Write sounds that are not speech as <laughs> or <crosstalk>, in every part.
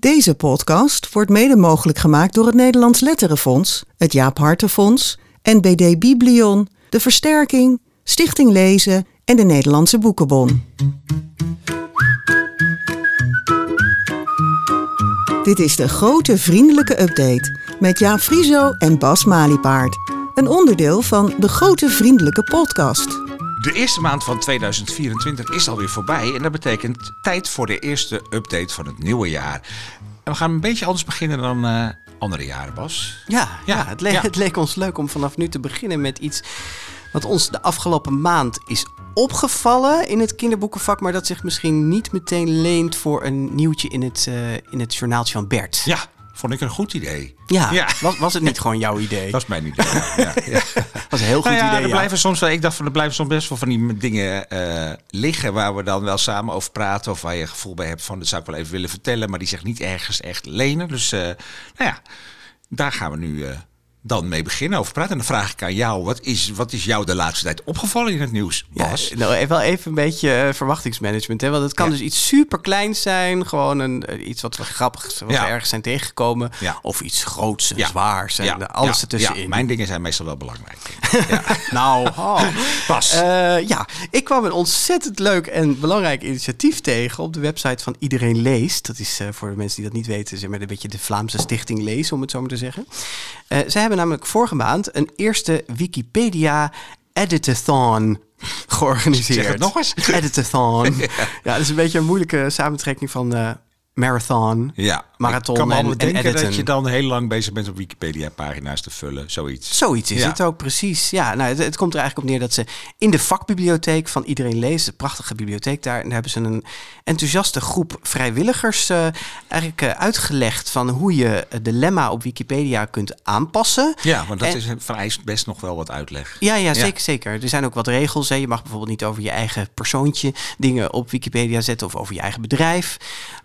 Deze podcast wordt mede mogelijk gemaakt door het Nederlands Letterenfonds, het Jaap Hartenfonds, NBD Biblion, de Versterking, Stichting Lezen en de Nederlandse Boekenbon. Dit is de grote vriendelijke update met Jaap Frieso en Bas Maliepaard. Een onderdeel van de grote vriendelijke podcast. De eerste maand van 2024 is alweer voorbij en dat betekent tijd voor de eerste update van het nieuwe jaar. En we gaan een beetje anders beginnen dan eh, andere jaren, Bas. Ja, ja, Ja, het, le- ja. het leek ons leuk om vanaf nu te beginnen met iets wat ons de afgelopen maand is opgevallen in het kinderboekenvak, maar dat zich misschien niet meteen leent voor een nieuwtje in het, eh, in het journaaltje van Bert. Ja, vond ik een goed idee. Ja, Ja. Was, was het niet <laughs> gewoon jouw idee? Dat is mijn idee. ja, <laughs> ja. was een heel goed Nou ja, idee. er blijven soms wel, ik dacht van er blijven soms best wel van die dingen eh, liggen waar we dan wel samen over praten of waar je gevoel bij hebt van dat zou ik wel even willen vertellen, maar die zich niet ergens echt lenen. Dus eh, nou ja, daar gaan we nu eh, dan mee beginnen over praten. En dan vraag ik aan jou, wat is, wat is jou de laatste tijd opgevallen in het nieuws, Ja, Bas? nou, even- wel even een beetje eh, verwachtingsmanagement. Hè? Want het kan Ja. dus iets super kleins zijn. Gewoon een, eh, iets wat we grappig wat Ja. we ergens zijn tegengekomen. Ja. Of iets groots en Ja. zwaars. En Ja, eh, alles ja, ertussenin. Ja, mijn dingen zijn meestal wel belangrijk. <laughs> Ja. Nou, <laughs> oh. Bas. Eh, ja, ik kwam een ontzettend leuk en belangrijk initiatief tegen op de website van Iedereen Leest. Dat is voor de mensen die dat niet weten, zeg maar een beetje de Vlaamse Stichting Lees, om het zo maar te zeggen. Eh zij hebben namelijk vorige maand een eerste Wikipedia Editathon georganiseerd. Zeg het nog eens. Editathon. <laughs> ja. dat is een beetje een moeilijke samentrekking van eh, marathon. Ja, Marathon ik kan me en- allemaal en denken editen. dat je dan heel lang bezig bent om Wikipedia-pagina's te vullen, zoiets. Zoiets is Ja. het ook precies. Ja, nou, het, het komt er eigenlijk op neer dat ze in de vakbibliotheek van iedereen leest, een prachtige bibliotheek daar, en daar hebben ze een enthousiaste groep vrijwilligers eh, eigenlijk eh, uitgelegd van hoe je de lemma op Wikipedia kunt aanpassen. Ja, want dat En- is, vereist best nog wel wat uitleg. Ja, ja, zeker, zeker. Er zijn ook wat regels. Hè. Je mag bijvoorbeeld niet over je eigen persoontje dingen op Wikipedia zetten of over je eigen bedrijf.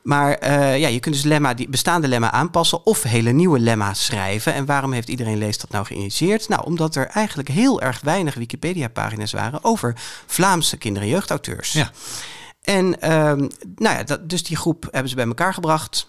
Maar eh, ja, je kunt dus lemma, die bestaande lemma aanpassen of hele nieuwe lemma's schrijven. En waarom heeft iedereen leest dat nou geïnitieerd? Nou, omdat er eigenlijk heel erg weinig Wikipedia-pagina's waren over Vlaamse kinder- en jeugdauteurs. Ja. En ehm, nou ja, dat, dus die groep hebben ze bij elkaar gebracht.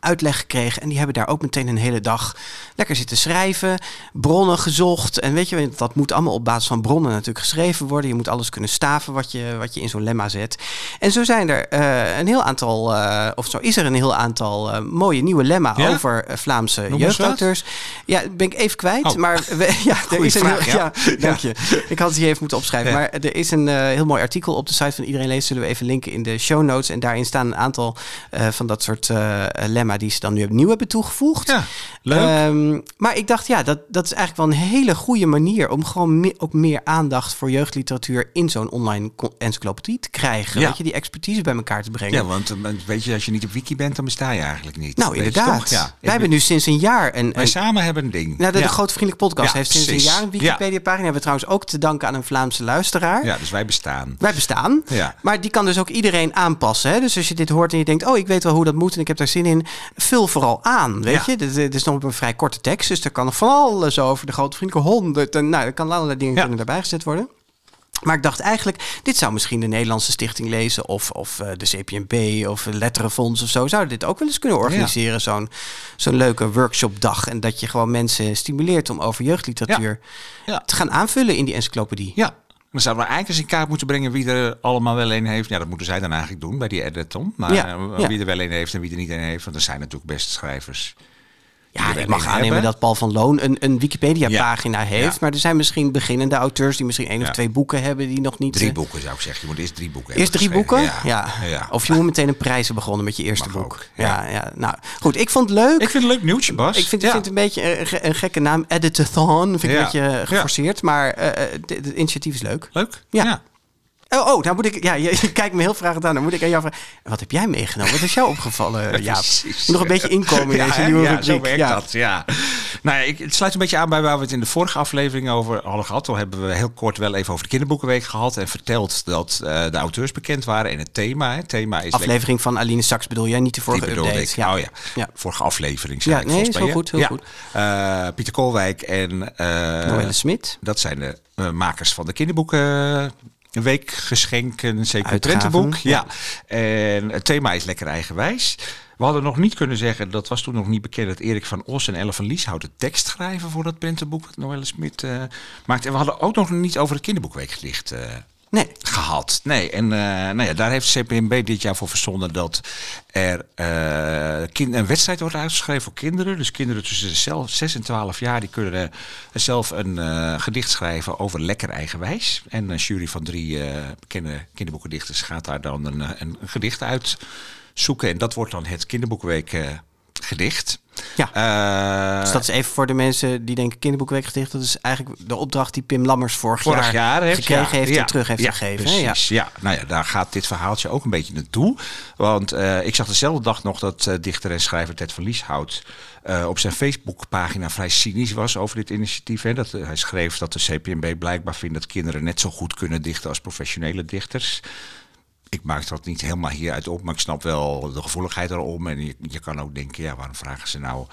Uitleg gekregen en die hebben daar ook meteen een hele dag lekker zitten schrijven, bronnen gezocht. En weet je, dat moet allemaal op basis van bronnen natuurlijk geschreven worden. Je moet alles kunnen staven wat je, wat je in zo'n lemma zet. En zo zijn er eh, een heel aantal, eh, of zo is er een heel aantal eh, mooie nieuwe lemma Ja? over Vlaamse jeugdauteurs. Ja, ben ik even kwijt. Oh. Maar we- <laughs> ja, er is een heel, ja. ja. dank je. Ik had het hier even moeten opschrijven. Maar er is een heel mooi artikel op de site van Iedereen Leest. Zullen we even linken in de show notes. En daarin staan een aantal van dat soort eh, lemma die ze dan nu opnieuw hebben toegevoegd. Ja, leuk. Ehm, maar ik dacht, ja, dat, dat is eigenlijk wel een hele goede manier om gewoon me- ook meer aandacht voor jeugdliteratuur in zo'n online encyclopedie te krijgen. Ja. Weet je, die expertise bij elkaar te brengen. ja, want eh, weet je, als je niet op wiki bent, dan besta je eigenlijk niet. nou, inderdaad. toch? Ja. Wij hebben nu sinds een jaar een, Wij een samen hebben een ding. nou, de, ja. de Grote Vriendelijke Podcast heeft sinds precies. een jaar een Wikipedia-pagina. Hebben we trouwens ook te danken aan een Vlaamse luisteraar. ja, dus wij bestaan. Wij bestaan. Ja. Maar die kan dus ook iedereen aanpassen. Hè? Dus als je dit hoort en je denkt, oh, ik weet wel hoe dat moet en ik heb daar zin in, vul vooral aan. Weet Ja. je, dit, is nog een vrij korte tekst, dus er kan nog van alles over de grote vriendelijke honderd. En, nou, er kan allerlei dingen Ja. kunnen daarbij gezet worden. Maar ik dacht eigenlijk, dit zou misschien de Nederlandse Stichting lezen of, of eh, de CPNB of Letterenfonds of zo. Zouden dit ook wel eens kunnen organiseren, zo'n zo'n leuke workshopdag. En dat je gewoon mensen stimuleert om over jeugdliteratuur Ja. te gaan aanvullen in die encyclopedie. Ja. Dan zouden we eigenlijk eens in kaart moeten brengen wie er allemaal wel een heeft. Ja, dat moeten zij dan eigenlijk doen bij die editon. Maar Ja, eh, ja. wie er wel een heeft en wie er niet een heeft. Want er zijn natuurlijk best schrijvers. Ja, ik mag aannemen hebben. dat Paul van Loon een, een Wikipedia-pagina Ja. heeft. Ja. Maar er zijn misschien beginnende auteurs die misschien één of twee boeken hebben die nog niet... Drie eh, boeken zou ik zeggen. Je moet eerst drie boeken Eerst drie hebben boeken? Ja. Of je moet meteen een prijzen begonnen met je eerste Mag boek. ja. ja. Nou, goed. Ik vond het leuk. Ik vind het een leuk nieuwtje, Bas. Ik vind, vind het een beetje een, ge- een gekke naam. Editathon vind ik een beetje geforceerd. Maar eh, eh, het het initiatief is leuk. Leuk? Ja. Oh, oh, nou moet ik... Ja, je, je <laughs> kijkt me heel vragend aan. Dan moet ik aan jou vragen... Wat heb jij meegenomen? Wat is jou opgevallen, <laughs> Jaap? Precies. Moet nog een beetje inkomen in Ja, deze nieuwe ja, rubriek. zo werkt ja. dat. Ja. Nou ja, ik, het sluit een beetje aan bij waar we het in de vorige aflevering over hadden gehad. Toen hebben we heel kort wel even over de kinderboekenweek gehad en verteld dat eh, de auteurs bekend waren en het thema. hè. Thema is Aflevering van Aline Saks bedoel jij? Niet de vorige die bedoelde update. ik. Ja. Oh ja. Ja. vorige aflevering. Ja, ik nee, is heel goed, heel ja. goed. Eh, Pieter Koolwijk en eh, Noelle Smit. dat zijn de makers van de kinderboeken. Een week geschenken, zeker een Uitgaven, prentenboek. Ja. ja. En het thema is lekker eigenwijs. We hadden nog niet kunnen zeggen, dat was toen nog niet bekend, dat Erik van Os en Elle van Lieshout de tekst schrijven voor dat prentenboek dat Noelle Smit uh, maakt. En we hadden ook nog niet over het kinderboekweekgedicht uh, nee. gehad. Nee, en uh, nou ja, daar heeft CPMB dit jaar voor verzonnen dat er kind, een wedstrijd wordt uitgeschreven voor kinderen. Dus kinderen tussen de 6 en 12 jaar, die kunnen zelf een gedicht schrijven over lekker eigenwijs. En een jury van drie bekende kinderboekendichters gaat daar dan een, gedicht uit zoeken. En dat wordt dan het kinderboekweek gedicht. Ja. Uh, dus dat is even voor de mensen die denken kinderboekweek. Dat is eigenlijk de opdracht die Pim Lammers vorig, vorig jaar, heeft, gekregen heeft en terug heeft gegeven. Precies, ja. Nou ja, daar gaat dit verhaaltje ook een beetje naartoe. Want uh, ik zag dezelfde dag nog dat uh, dichter en schrijver Ted van Lieshout op zijn Facebookpagina vrij cynisch was over dit initiatief. Hè. Dat, hij schreef dat de CPMB blijkbaar vindt dat kinderen net zo goed kunnen dichten als professionele dichters ik maak dat niet helemaal hieruit op, maar ik snap wel de gevoeligheid erom. En je, kan ook denken, ja, waarom vragen ze nou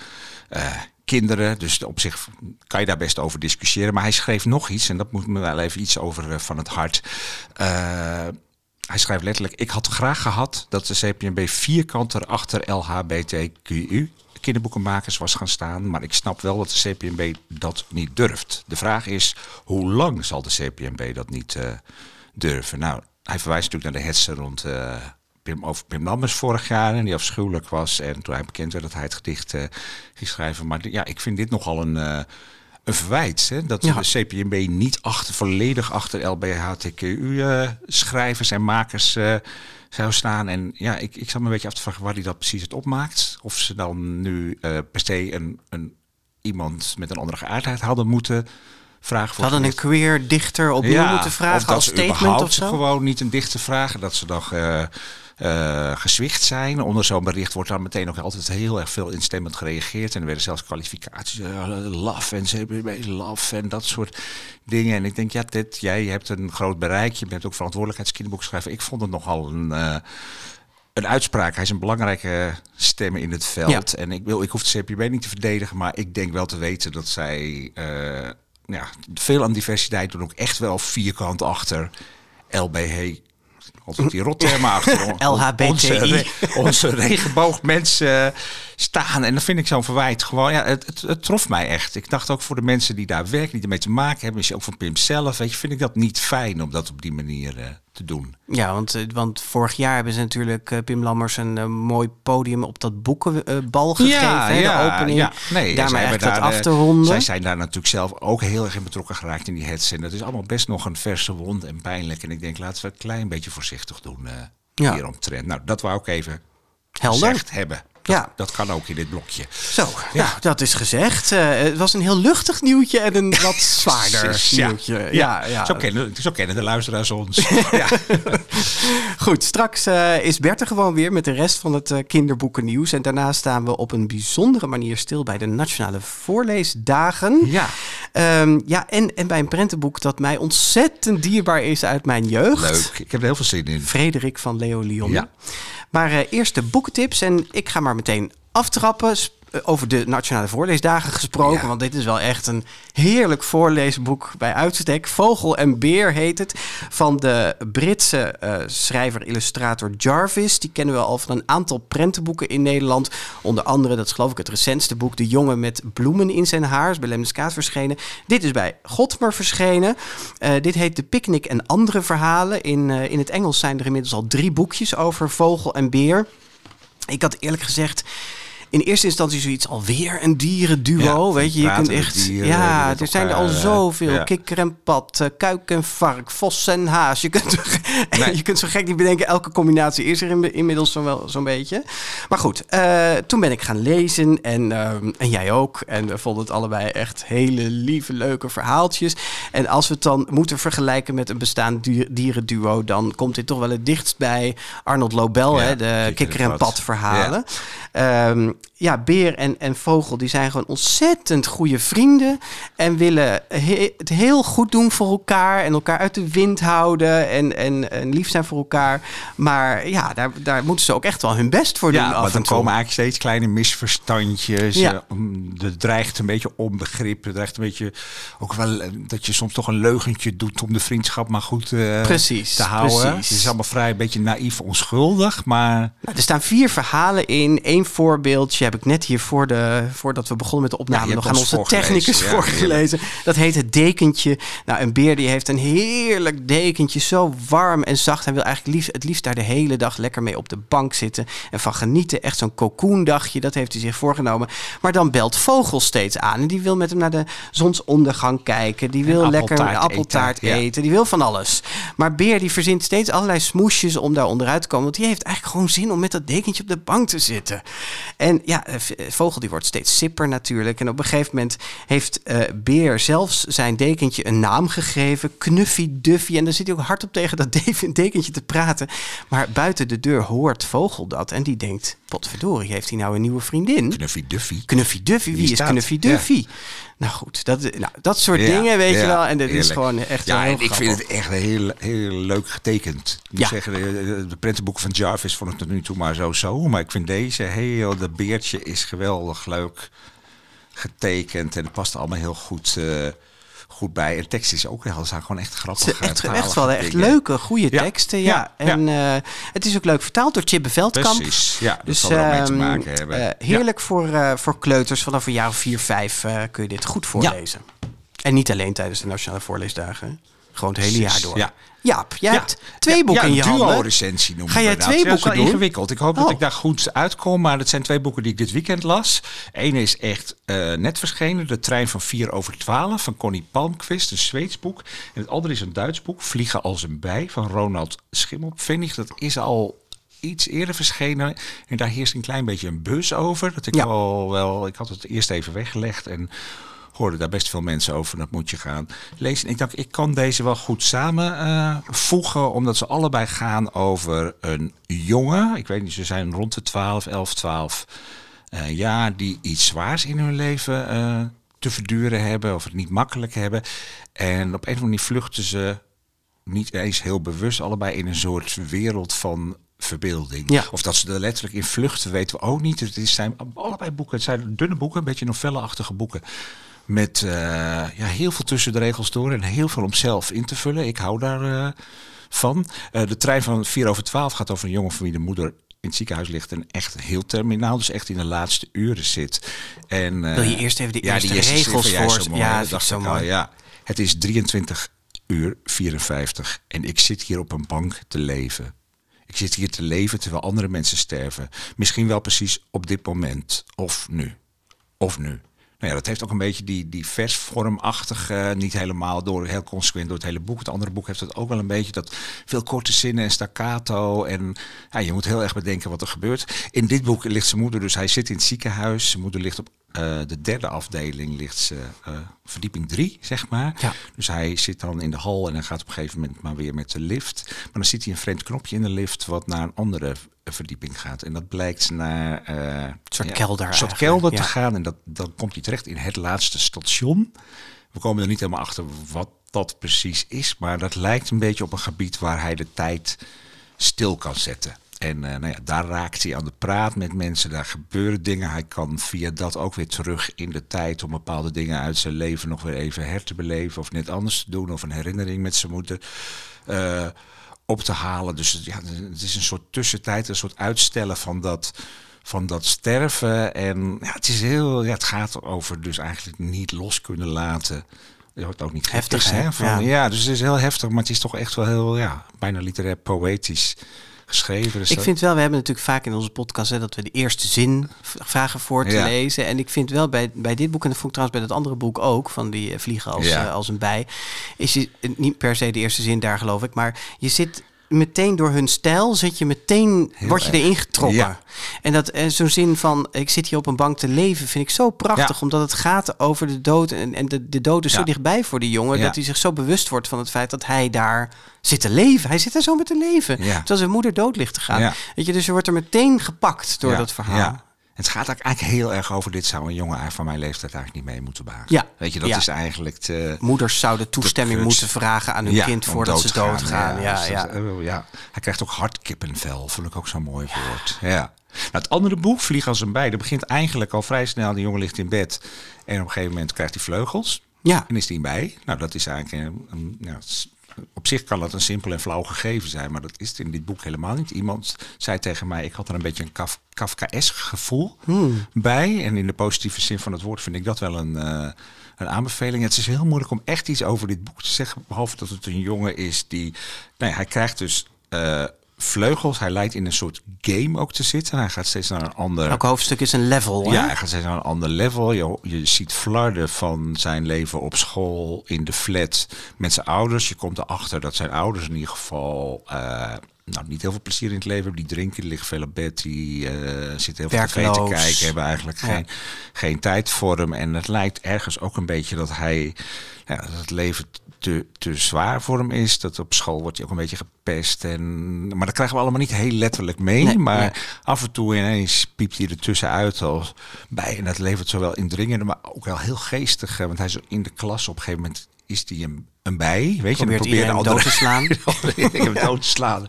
uh, kinderen? Dus op zich kan je daar best over discussiëren. Maar hij schreef nog iets, en dat moet me wel even iets over uh, van het hart. Uh, hij schrijft letterlijk, ik had graag gehad dat de CPNB vierkanter achter LHBTQU kinderboekenmakers was gaan staan. Maar ik snap wel dat de CPNB dat niet durft. De vraag is, hoe lang zal de CPNB dat niet durven? Nou, hij verwijst natuurlijk naar de hetsen rond uh, Pim, over Pim Lammers vorig jaar. En die afschuwelijk was. En toen hij bekend werd dat hij het gedicht uh, ging schrijven. Maar ja, ik vind dit nogal een, uh, een verwijt. Hè? Dat ja. de CPMB niet achter, volledig achter LBHTQ-schrijvers en makers zou staan. En ja, ik, ik zat me een beetje af te vragen waar hij dat precies het opmaakt. Of ze dan nu per se een, een, iemand met een andere geaardheid hadden moeten vragen voor. Hadden een queer dichter opnieuw ja, moeten vragen als statement of zo? gewoon niet een dichter vragen, dat ze dan uh, uh, gezwicht zijn. Onder zo'n bericht wordt dan meteen ook altijd heel erg veel instemmend gereageerd. En er werden zelfs kwalificaties, uh, laf en laf en dat soort dingen. En ik denk, ja, dit, jij hebt een groot bereik, je bent ook verantwoordelijkheidskinderboek schrijven. Ik vond het nogal een een uitspraak. Hij is een belangrijke stem in het veld. Ja. En ik, wil, ik hoef de CPB niet te verdedigen, maar ik denk wel te weten dat zij uh, ja, veel aan diversiteit doen ook echt wel vierkant achter LBH. Altijd die rottermen achter <laughs> LHBTI. Onze, onze regenboogmensen staan. En dan vind ik zo'n verwijt gewoon, ja, het, het, het, trof mij echt. Ik dacht ook voor de mensen die daar werken, die ermee te maken hebben, misschien ook van Pim zelf, weet je, vind ik dat niet fijn om dat op die manier uh, te doen. Ja, want, uh, want vorig jaar hebben ze natuurlijk uh, Pim Lammers een mooi podium op dat boekenbal gegeven. Ja, hè, ja, de opening. Ja, nee, daarmee echt daar, af te ronden. Zij zijn daar natuurlijk zelf ook heel erg in betrokken geraakt in die hets. En dat is allemaal best nog een verse wond en pijnlijk. En ik denk, laten we een klein beetje voorzichtig doen ja. hieromtrend. Nou, dat wou ik even Helder. gezegd hebben. Ja. dat kan ook in dit blokje. Zo, ja. Nou, dat is gezegd. Uh, het was een heel luchtig nieuwtje en een wat <laughs> zwaarder nieuwtje. Ja, ja, ja. Zo, kennen, zo kennen de luisteraars ons. <laughs> <laughs> Goed, straks uh, is Bert er gewoon weer met de rest van het uh, kinderboekennieuws. En daarna staan we op een bijzondere manier stil bij de Nationale Voorleesdagen. Ja. Um, ja, en, en bij een prentenboek dat mij ontzettend dierbaar is uit mijn jeugd. Leuk, ik heb er heel veel zin in. Frederik van Leo Lyon. Ja. Maar eerst de boekentips en ik ga maar meteen aftrappen. Over de Nationale Voorleesdagen gesproken. Ja. Want dit is wel echt een heerlijk voorleesboek bij uitstek. Vogel en Beer heet het. Van de Britse uh, schrijver-illustrator Jarvis. Die kennen we al van een aantal prentenboeken in Nederland. Onder andere, dat is geloof ik het recentste boek... De jongen met bloemen in zijn haar. Is bij Lemniskaat verschenen. Dit is bij Godmer verschenen. Uh, dit heet De Picnic en andere verhalen. In, uh, in het Engels zijn er inmiddels al drie boekjes over Vogel en Beer. Ik had eerlijk gezegd in eerste instantie zoiets alweer een dierenduo. Ja, weet je, je kunt echt. Dieren, ja, er zijn er al zoveel: ja. kikker en pad, uh, kuik en vark, vos en haas. Je kunt, <laughs> nee. je kunt zo gek niet bedenken. Elke combinatie is er in, inmiddels zo'n wel, zo'n beetje. Maar goed, uh, toen ben ik gaan lezen en, uh, en jij ook. En we vonden het allebei echt hele lieve, leuke verhaaltjes. En als we het dan moeten vergelijken met een bestaand dierenduo, dan komt dit toch wel het dichtst bij Arnold Lobel, ja, hè, de kikker en pad verhalen. Um, ja, beer en, en vogel die zijn gewoon ontzettend goede vrienden. En willen he- het heel goed doen voor elkaar. En elkaar uit de wind houden. En, en, en lief zijn voor elkaar. Maar ja, daar, daar moeten ze ook echt wel hun best voor doen. Ja, af maar dan toe. komen eigenlijk steeds kleine misverstandjes. Ja. Ja. Er dreigt een beetje onbegrip. Er dreigt een beetje ook wel eh, dat je soms toch een leugentje doet om de vriendschap maar goed eh, Precies, te houden. precies. Het is allemaal vrij een beetje naïef onschuldig, maar Nou, er staan vier verhalen in. Eén voorbeeldje heb ik net hier voor de, voordat we begonnen met de opname Ja, nog aan onze technicus voorgelezen, ja, voorgelezen. Dat heet het dekentje. Nou, een beer die heeft een heerlijk dekentje. Zo warm en zacht. Hij wil eigenlijk liefst, het liefst daar de hele dag lekker mee op de bank zitten. En van genieten. Echt zo'n cocoondagje. Dat heeft hij zich voorgenomen. Maar dan belt Vogel steeds aan. En die wil met hem naar de zonsondergang kijken. Die wil lekker een appeltaart eten. Die wil van alles. Maar Beer die verzint steeds allerlei smoesjes om daar onderuit te komen. Want die heeft eigenlijk gewoon zin om met dat dekentje op de bank te zitten. En ja, eh, eh, Vogel die wordt steeds sipper natuurlijk. En op een gegeven moment heeft eh, Beer zelfs zijn dekentje een naam gegeven. Knuffy Duffy. En dan zit hij ook hardop tegen dat <laughs> de- dekentje te praten. Maar buiten de deur hoort Vogel dat. En die denkt, potverdorie, heeft hij nou een nieuwe vriendin? Knuffy Duffy. Knuffy Duffy, wie Wie is is dat? Knuffy Ja. Nou goed, dat, nou, dat soort Ja, dingen weet je wel. En dit is gewoon echt Ja, heel en ik grappig. vind het echt heel, heel leuk getekend. Ik moet Ja. zeggen, de, de, prentenboeken van Jarvis vond ik tot nu toe maar zo-zo. Maar ik vind deze heel, dat beertje is geweldig leuk getekend. En het past allemaal heel goed, eh, goed bij. En tekst is ook heel, zijn gewoon echt grappig. Echt, echt wel echt dingen. leuke, goede teksten. Ja. ja, En eh, het is ook leuk vertaald door Chibbe Veldkamp. Precies, ja. Dat Dus zal er ook mee te ehm, maken hebben. eh, heerlijk voor, eh, voor kleuters. Vanaf een jaar of vier, vijf kun je dit goed voorlezen. En niet alleen tijdens de Nationale Voorleesdagen. Gewoon het hele jaar door. ja. Jaap, jij Ja. hebt twee boeken ja, in je een handen. duo-recensie noemen Ga jij twee Ja, dat is boeken wel doen? ingewikkeld. Ik hoop Oh. dat ik daar goed uitkom. Maar dat zijn twee boeken die ik dit weekend las. Eén is echt eh, net verschenen. De trein van 4 over 12 van Connie Palmqvist. Een Zweeds boek. En het andere is een Duits boek. Vliegen als een bij van Ronald Schimmelpfennig. Dat is al iets eerder verschenen. En daar heerst een klein beetje een bus over. Dat ik Ja. wel, wel... Ik had het eerst even weggelegd en hoorde daar best veel mensen over. Dat moet je gaan lezen. Ik dacht, ik kan deze wel goed samenvoegen, omdat ze allebei gaan over een jongen. Ik weet niet, ze zijn rond de 12, 11, 12 eh, jaar die iets zwaars in hun leven eh, te verduren hebben of het niet makkelijk hebben. En op een of andere manier vluchten ze niet eens heel bewust allebei in een soort wereld van verbeelding. Ja. Of dat ze er letterlijk in vluchten, weten we ook niet. Het zijn allebei boeken. Het zijn dunne boeken, een beetje novellenachtige boeken. Met eh, ja, heel veel tussen de regels door en heel veel om zelf in te vullen. Ik hou daar eh, van. Eh, de trein van 4 over 12 gaat over een jongen van wie de moeder in het ziekenhuis ligt en echt heel terminaal, dus echt in de laatste uren zit. En, Wil je eerst even de ja, eerste regels voor- mooi, Ja, dat dacht zo ik al, mooi. ja. Het is 23 uur 54 en ik zit hier op een bank te leven. Ik zit hier te leven terwijl andere mensen sterven. Misschien wel precies op dit moment. Of nu. Of nu. Nou ja, dat heeft ook een beetje die, die versvormachtige, eh, niet helemaal door, heel consequent door het hele boek. Het andere boek heeft het ook wel een beetje dat veel korte zinnen en staccato. En ja, je moet heel erg bedenken wat er gebeurt. In dit boek ligt zijn moeder, dus hij zit in het ziekenhuis. Zijn moeder ligt op eh, de derde afdeling, ligt ze eh, verdieping drie, zeg maar. Ja. Dus hij zit dan in de hal en dan gaat op een gegeven moment maar weer met de lift. Maar dan ziet hij een vreemd knopje in de lift wat naar een andere verdieping gaat. En dat blijkt naar een soort kelder Een soort kelder ja. te gaan. En dat, dan komt hij terecht in het laatste station. We komen er niet helemaal achter wat dat precies is. Maar dat lijkt een beetje op een gebied waar hij de tijd stil kan zetten. En eh, nou ja, daar raakt hij aan de praat met mensen. Daar gebeuren dingen. Hij kan via dat ook weer terug in de tijd om bepaalde dingen uit zijn leven nog weer even her te beleven. Of net anders te doen. Of een herinnering met zijn moeder eh, op te halen. Dus ja, het is een soort tussentijd, een soort uitstellen van dat, van dat sterven. En ja, het is heel, ja, het gaat over dus eigenlijk niet los kunnen laten. Je hoort ook niet Heftig, hè? Van, Ja. ja. dus het is heel heftig, maar het is toch echt wel heel, ja, bijna literair poëtisch geschreven. Dus Ik dat- vind wel, we hebben natuurlijk vaak in onze podcast hè, dat we de eerste zin vragen voor te Ja. lezen. En ik vind wel bij, bij dit boek, en dat vond ik trouwens bij dat andere boek ook, van die eh, vliegen als, Ja. eh, als een bij, is je niet per se de eerste zin daar geloof ik, maar je zit meteen door hun stijl, zit je meteen, Heel word je erg. erin getrokken. Ja. En dat en zo'n zin van, ik zit hier op een bank te leven, vind ik zo prachtig, Ja. omdat het gaat over de dood. En, en de, de dood is zo dichtbij voor die jongen, dat hij zich zo bewust wordt van het feit dat hij daar zit te leven. Hij zit er zo met te leven, terwijl zijn moeder dood ligt te gaan. Weet je, dus je wordt er meteen gepakt door dat verhaal. Het gaat eigenlijk heel erg over dit zou een jongen van mijn leeftijd eigenlijk niet mee moeten baken. Ja. Weet je, dat Ja. is eigenlijk te, Moeders zouden toestemming moeten vragen aan hun Ja, kind voordat ze doodgaan. Ja, dus ja, dat, eh, ja. Hij krijgt ook hartkippenvel, vond ik ook zo'n mooi woord. Ja. Nou, het andere boek, Vlieg als een bij, dat begint eigenlijk al vrij snel. De jongen ligt in bed en op een gegeven moment krijgt hij vleugels. Ja. En is hij bij. Nou, dat is eigenlijk een, een- op zich kan dat een simpel en flauw gegeven zijn, maar dat is het in dit boek helemaal niet. Iemand zei tegen mij, ik had er een beetje een Kaf, Kafkaesk gevoel Hmm. bij. En in de positieve zin van het woord vind ik dat wel een, eh, een aanbeveling. Het is heel moeilijk om echt iets over dit boek te zeggen, behalve dat het een jongen is die, nee, hij krijgt dus eh, vleugels. Hij lijkt in een soort game ook te zitten. Hij gaat steeds naar een ander. Elk hoofdstuk is een level. hè? Ja, hij gaat steeds naar een ander level. Je, je ziet flarden van zijn leven op school, in de flat met zijn ouders. Je komt erachter dat zijn ouders in ieder geval eh, nou, niet heel veel plezier in het leven hebben. Die drinken, die liggen veel op bed, die eh, zitten heel veel tv te kijken, hebben eigenlijk Ja. geen, geen tijd voor hem. En het lijkt ergens ook een beetje dat hij, ja, dat het leven te, te zwaar voor hem is. Dat op school wordt hij ook een beetje gepest. En, maar dat krijgen we allemaal niet heel letterlijk mee. Nee, maar nee. af en toe ineens piept hij er tussenuit als bij. En dat levert zowel indringende, maar ook wel heel geestig. Want hij is in de klas op een gegeven moment is hij een, een bij. Weet je, Probeert dan probeert iedereen de dood te slaan. <laughs> ik heb het dood te slaan.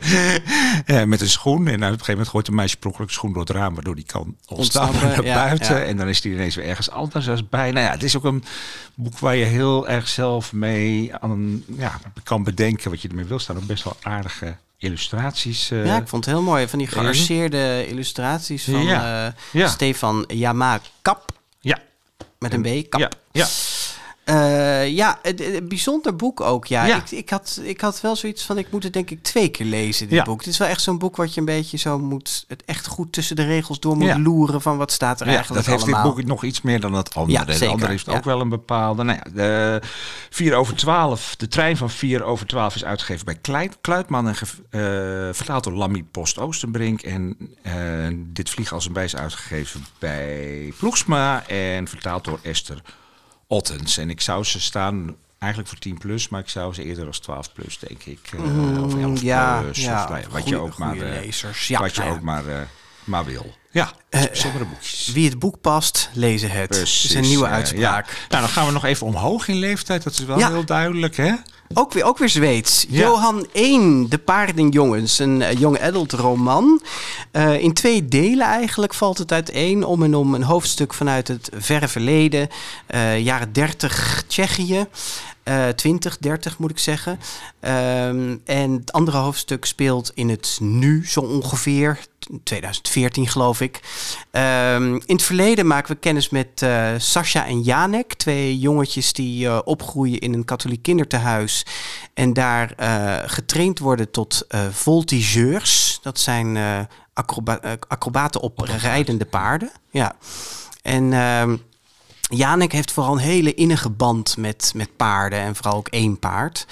Ja, <laughs> met een schoen. En op een gegeven moment gooit een meisje een schoen door het raam, waardoor die kan ontsnappen Ontsnappen, <laughs> naar ja, buiten. ja. En dan is die ineens weer ergens anders als bij. Nou ja, het is ook een boek waar je heel erg zelf mee aan, ja, kan bedenken wat je ermee wil staan. Ook best wel aardige illustraties. eh. Ja, ik vond het heel mooi. Van die gearseerde illustraties van Ja. eh, Ja. Stefan Jama Kap. ja. Met een B, Kap. Ja, ja. Eh, ja, een, bijzonder boek ook. Ja, Ja. Ik, ik, had, ik had wel zoiets van, ik moet het denk ik twee keer lezen, dit Ja. boek. Het is wel echt zo'n boek wat je een beetje zo moet, het echt goed tussen de regels door moet Ja. loeren van wat staat er Ja, eigenlijk dat heeft dit boek nog iets meer dan het andere. Zeker, andere heeft ook wel een bepaalde. Nou ja, de 4 over 12, de trein van 4 over 12 is uitgegeven bij Kluitman en ge- eh, vertaald door Lammy Post Oostenbrink. En eh, dit vlieg als een bij is uitgegeven bij Ploegsma en vertaald door Esther Ottens. En ik zou ze staan eigenlijk voor 10 plus, maar ik zou ze eerder als 12 plus, denk ik. eh, of 11 Mm, ja, plus. ja, of, nou ja, wat je goeie- ook maar, eh, lezers. Ja, wat je ook maar, eh, maar wil. Ja, bijzondere boekjes. Wie het boek past, lezen het. Het is een nieuwe eh, uitspraak. ja. Nou, dan gaan we nog even omhoog in leeftijd. Dat is wel Ja. heel duidelijk, hè? Ook weer, ook weer Zweeds. Ja. Johan 1, De Paardenjongens. Een eh, young adult roman. Eh, in twee delen eigenlijk valt het uiteen. Om en om een hoofdstuk vanuit het verre verleden. eh, jaren 30 Tsjechië. eh 20, 30 moet ik zeggen. Ehm, en het andere hoofdstuk speelt in het nu zo ongeveer. 2014 geloof ik. Ehm, in het verleden maken we kennis met eh Sascha en Janek. Twee jongetjes die eh, opgroeien in een katholiek kindertehuis. En daar eh, getraind worden tot voltigeurs. Dat zijn acroba- acrobaten op rijdende paarden. Ja. En... Janek heeft vooral een hele innige band met, met paarden en vooral ook één paard.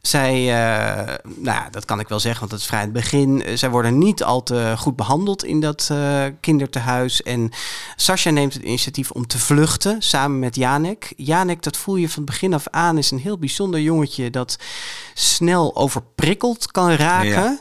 Zij, eh, nou ja, dat kan ik wel zeggen, want dat is vrij het begin. Eh, Zij worden niet al te goed behandeld in dat eh, kindertehuis. En Sascha neemt het initiatief om te vluchten samen met Janek. Janek, dat voel je van het begin af aan, is een heel bijzonder jongetje dat snel overprikkeld kan raken. Ja.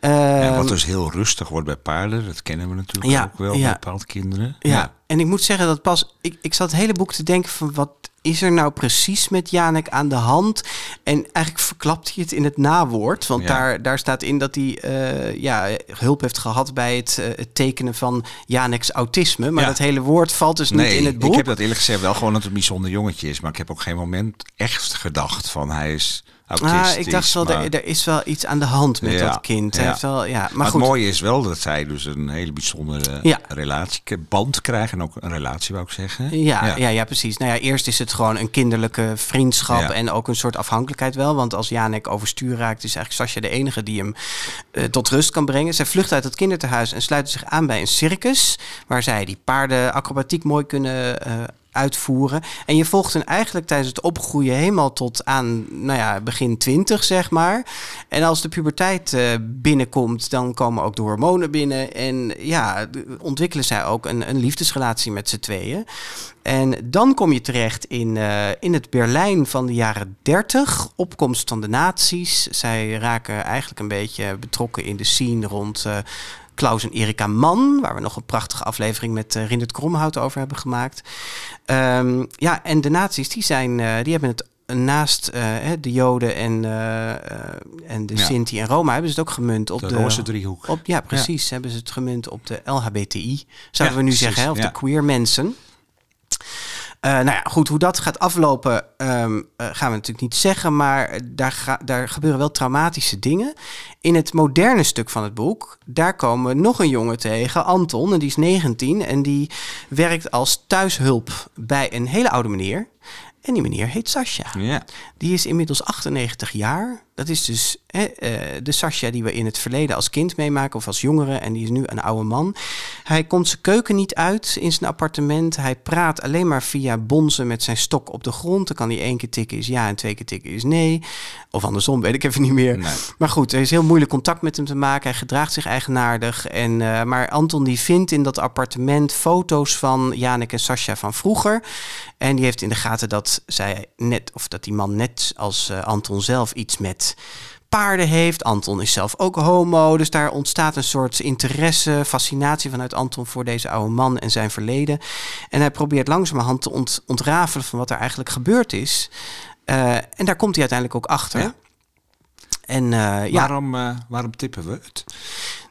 En Ehm, wat dus heel rustig wordt bij paarden, dat kennen we natuurlijk Ja, ook wel ja. bij bepaalde kinderen. Ja. En ik moet zeggen dat pas... Ik, ik zat het hele boek te denken van wat is er nou precies met Janek aan de hand? En eigenlijk verklapt hij het in het nawoord. Want Ja. daar, daar staat in dat hij eh, ja, hulp heeft gehad bij het, eh, het tekenen van Janek's autisme. Maar Ja. dat hele woord valt dus niet in het boek. ik heb dat eerlijk gezegd wel gewoon dat het een bijzonder jongetje is. Maar ik heb ook geen moment echt gedacht van hij is. Ah, ik dacht wel, maar- er, er is wel iets aan de hand met Ja, dat kind. Hij ja. heeft wel, ja, maar, Maar, goed. het mooie is wel dat zij dus een hele bijzondere Ja. relatie, band krijgen. En ook een relatie, wou ik zeggen. Ja, ja. Ja, precies. Nou ja, eerst is het gewoon een kinderlijke vriendschap en ook een soort afhankelijkheid wel. Want als Janek overstuur raakt, is eigenlijk Sascha de enige die hem eh, tot rust kan brengen. Zij vlucht uit het kinderthuis en sluit zich aan bij een circus, waar zij die paardenacrobatiek mooi kunnen eh, uitvoeren. En je volgt hen eigenlijk tijdens het opgroeien helemaal tot aan nou ja, begin twintig, zeg maar. En als de puberteit eh, binnenkomt, dan komen ook de hormonen binnen. En ja, ontwikkelen zij ook een, een liefdesrelatie met z'n tweeën. En dan kom je terecht in, eh, in het Berlijn van de jaren 30, opkomst van de nazi's. Zij raken eigenlijk een beetje betrokken in de scene rond eh, Klaus en Erika Mann, waar we nog een prachtige aflevering met uh, Rindert Kromhout over hebben gemaakt. Um, ja, en de nazi's, die, zijn, uh, die hebben het naast uh, de Joden en, en de ja. Sinti en Roma hebben ze het ook gemunt op de, de roze driehoek. Op, ja, precies. Ja. Hebben ze het gemunt op de LHBTI, zouden we nu precies, zeggen, hè, of de queer mensen. Uh, nou ja, goed, hoe dat gaat aflopen um, uh, gaan we natuurlijk niet zeggen, maar daar, ga, daar gebeuren wel traumatische dingen. In het moderne stuk van het boek, daar komen we nog een jongen tegen, Anton, en die is 19 en die werkt als thuishulp bij een hele oude meneer. En die meneer heet Sascha. Ja. Die is inmiddels 98 jaar. Dat is dus hè, uh, de Sascha die we in het verleden als kind meemaken of als jongere. En die is nu een oude man. Hij komt zijn keuken niet uit in zijn appartement. Hij praat alleen maar via bonzen met zijn stok op de grond. Dan kan hij één keer tikken is ja en twee keer tikken is nee. Of andersom, weet ik even niet meer. Nee. Maar goed, er is heel moeilijk contact met hem te maken. Hij gedraagt zich eigenaardig. En, uh, maar Anton die vindt in dat appartement foto's van Janek en Sascha van vroeger. En die heeft in de gaten dat zij net, of dat die man net als uh, Anton zelf iets met paarden heeft. Anton is zelf ook homo, dus daar ontstaat een soort interesse, fascinatie vanuit Anton voor deze oude man en zijn verleden. En hij probeert langzamerhand te ont ontrafelen van wat er eigenlijk gebeurd is. Uh, en daar komt hij uiteindelijk ook achter. Ja. En uh, ja. Waarom, uh, waarom tippen we het?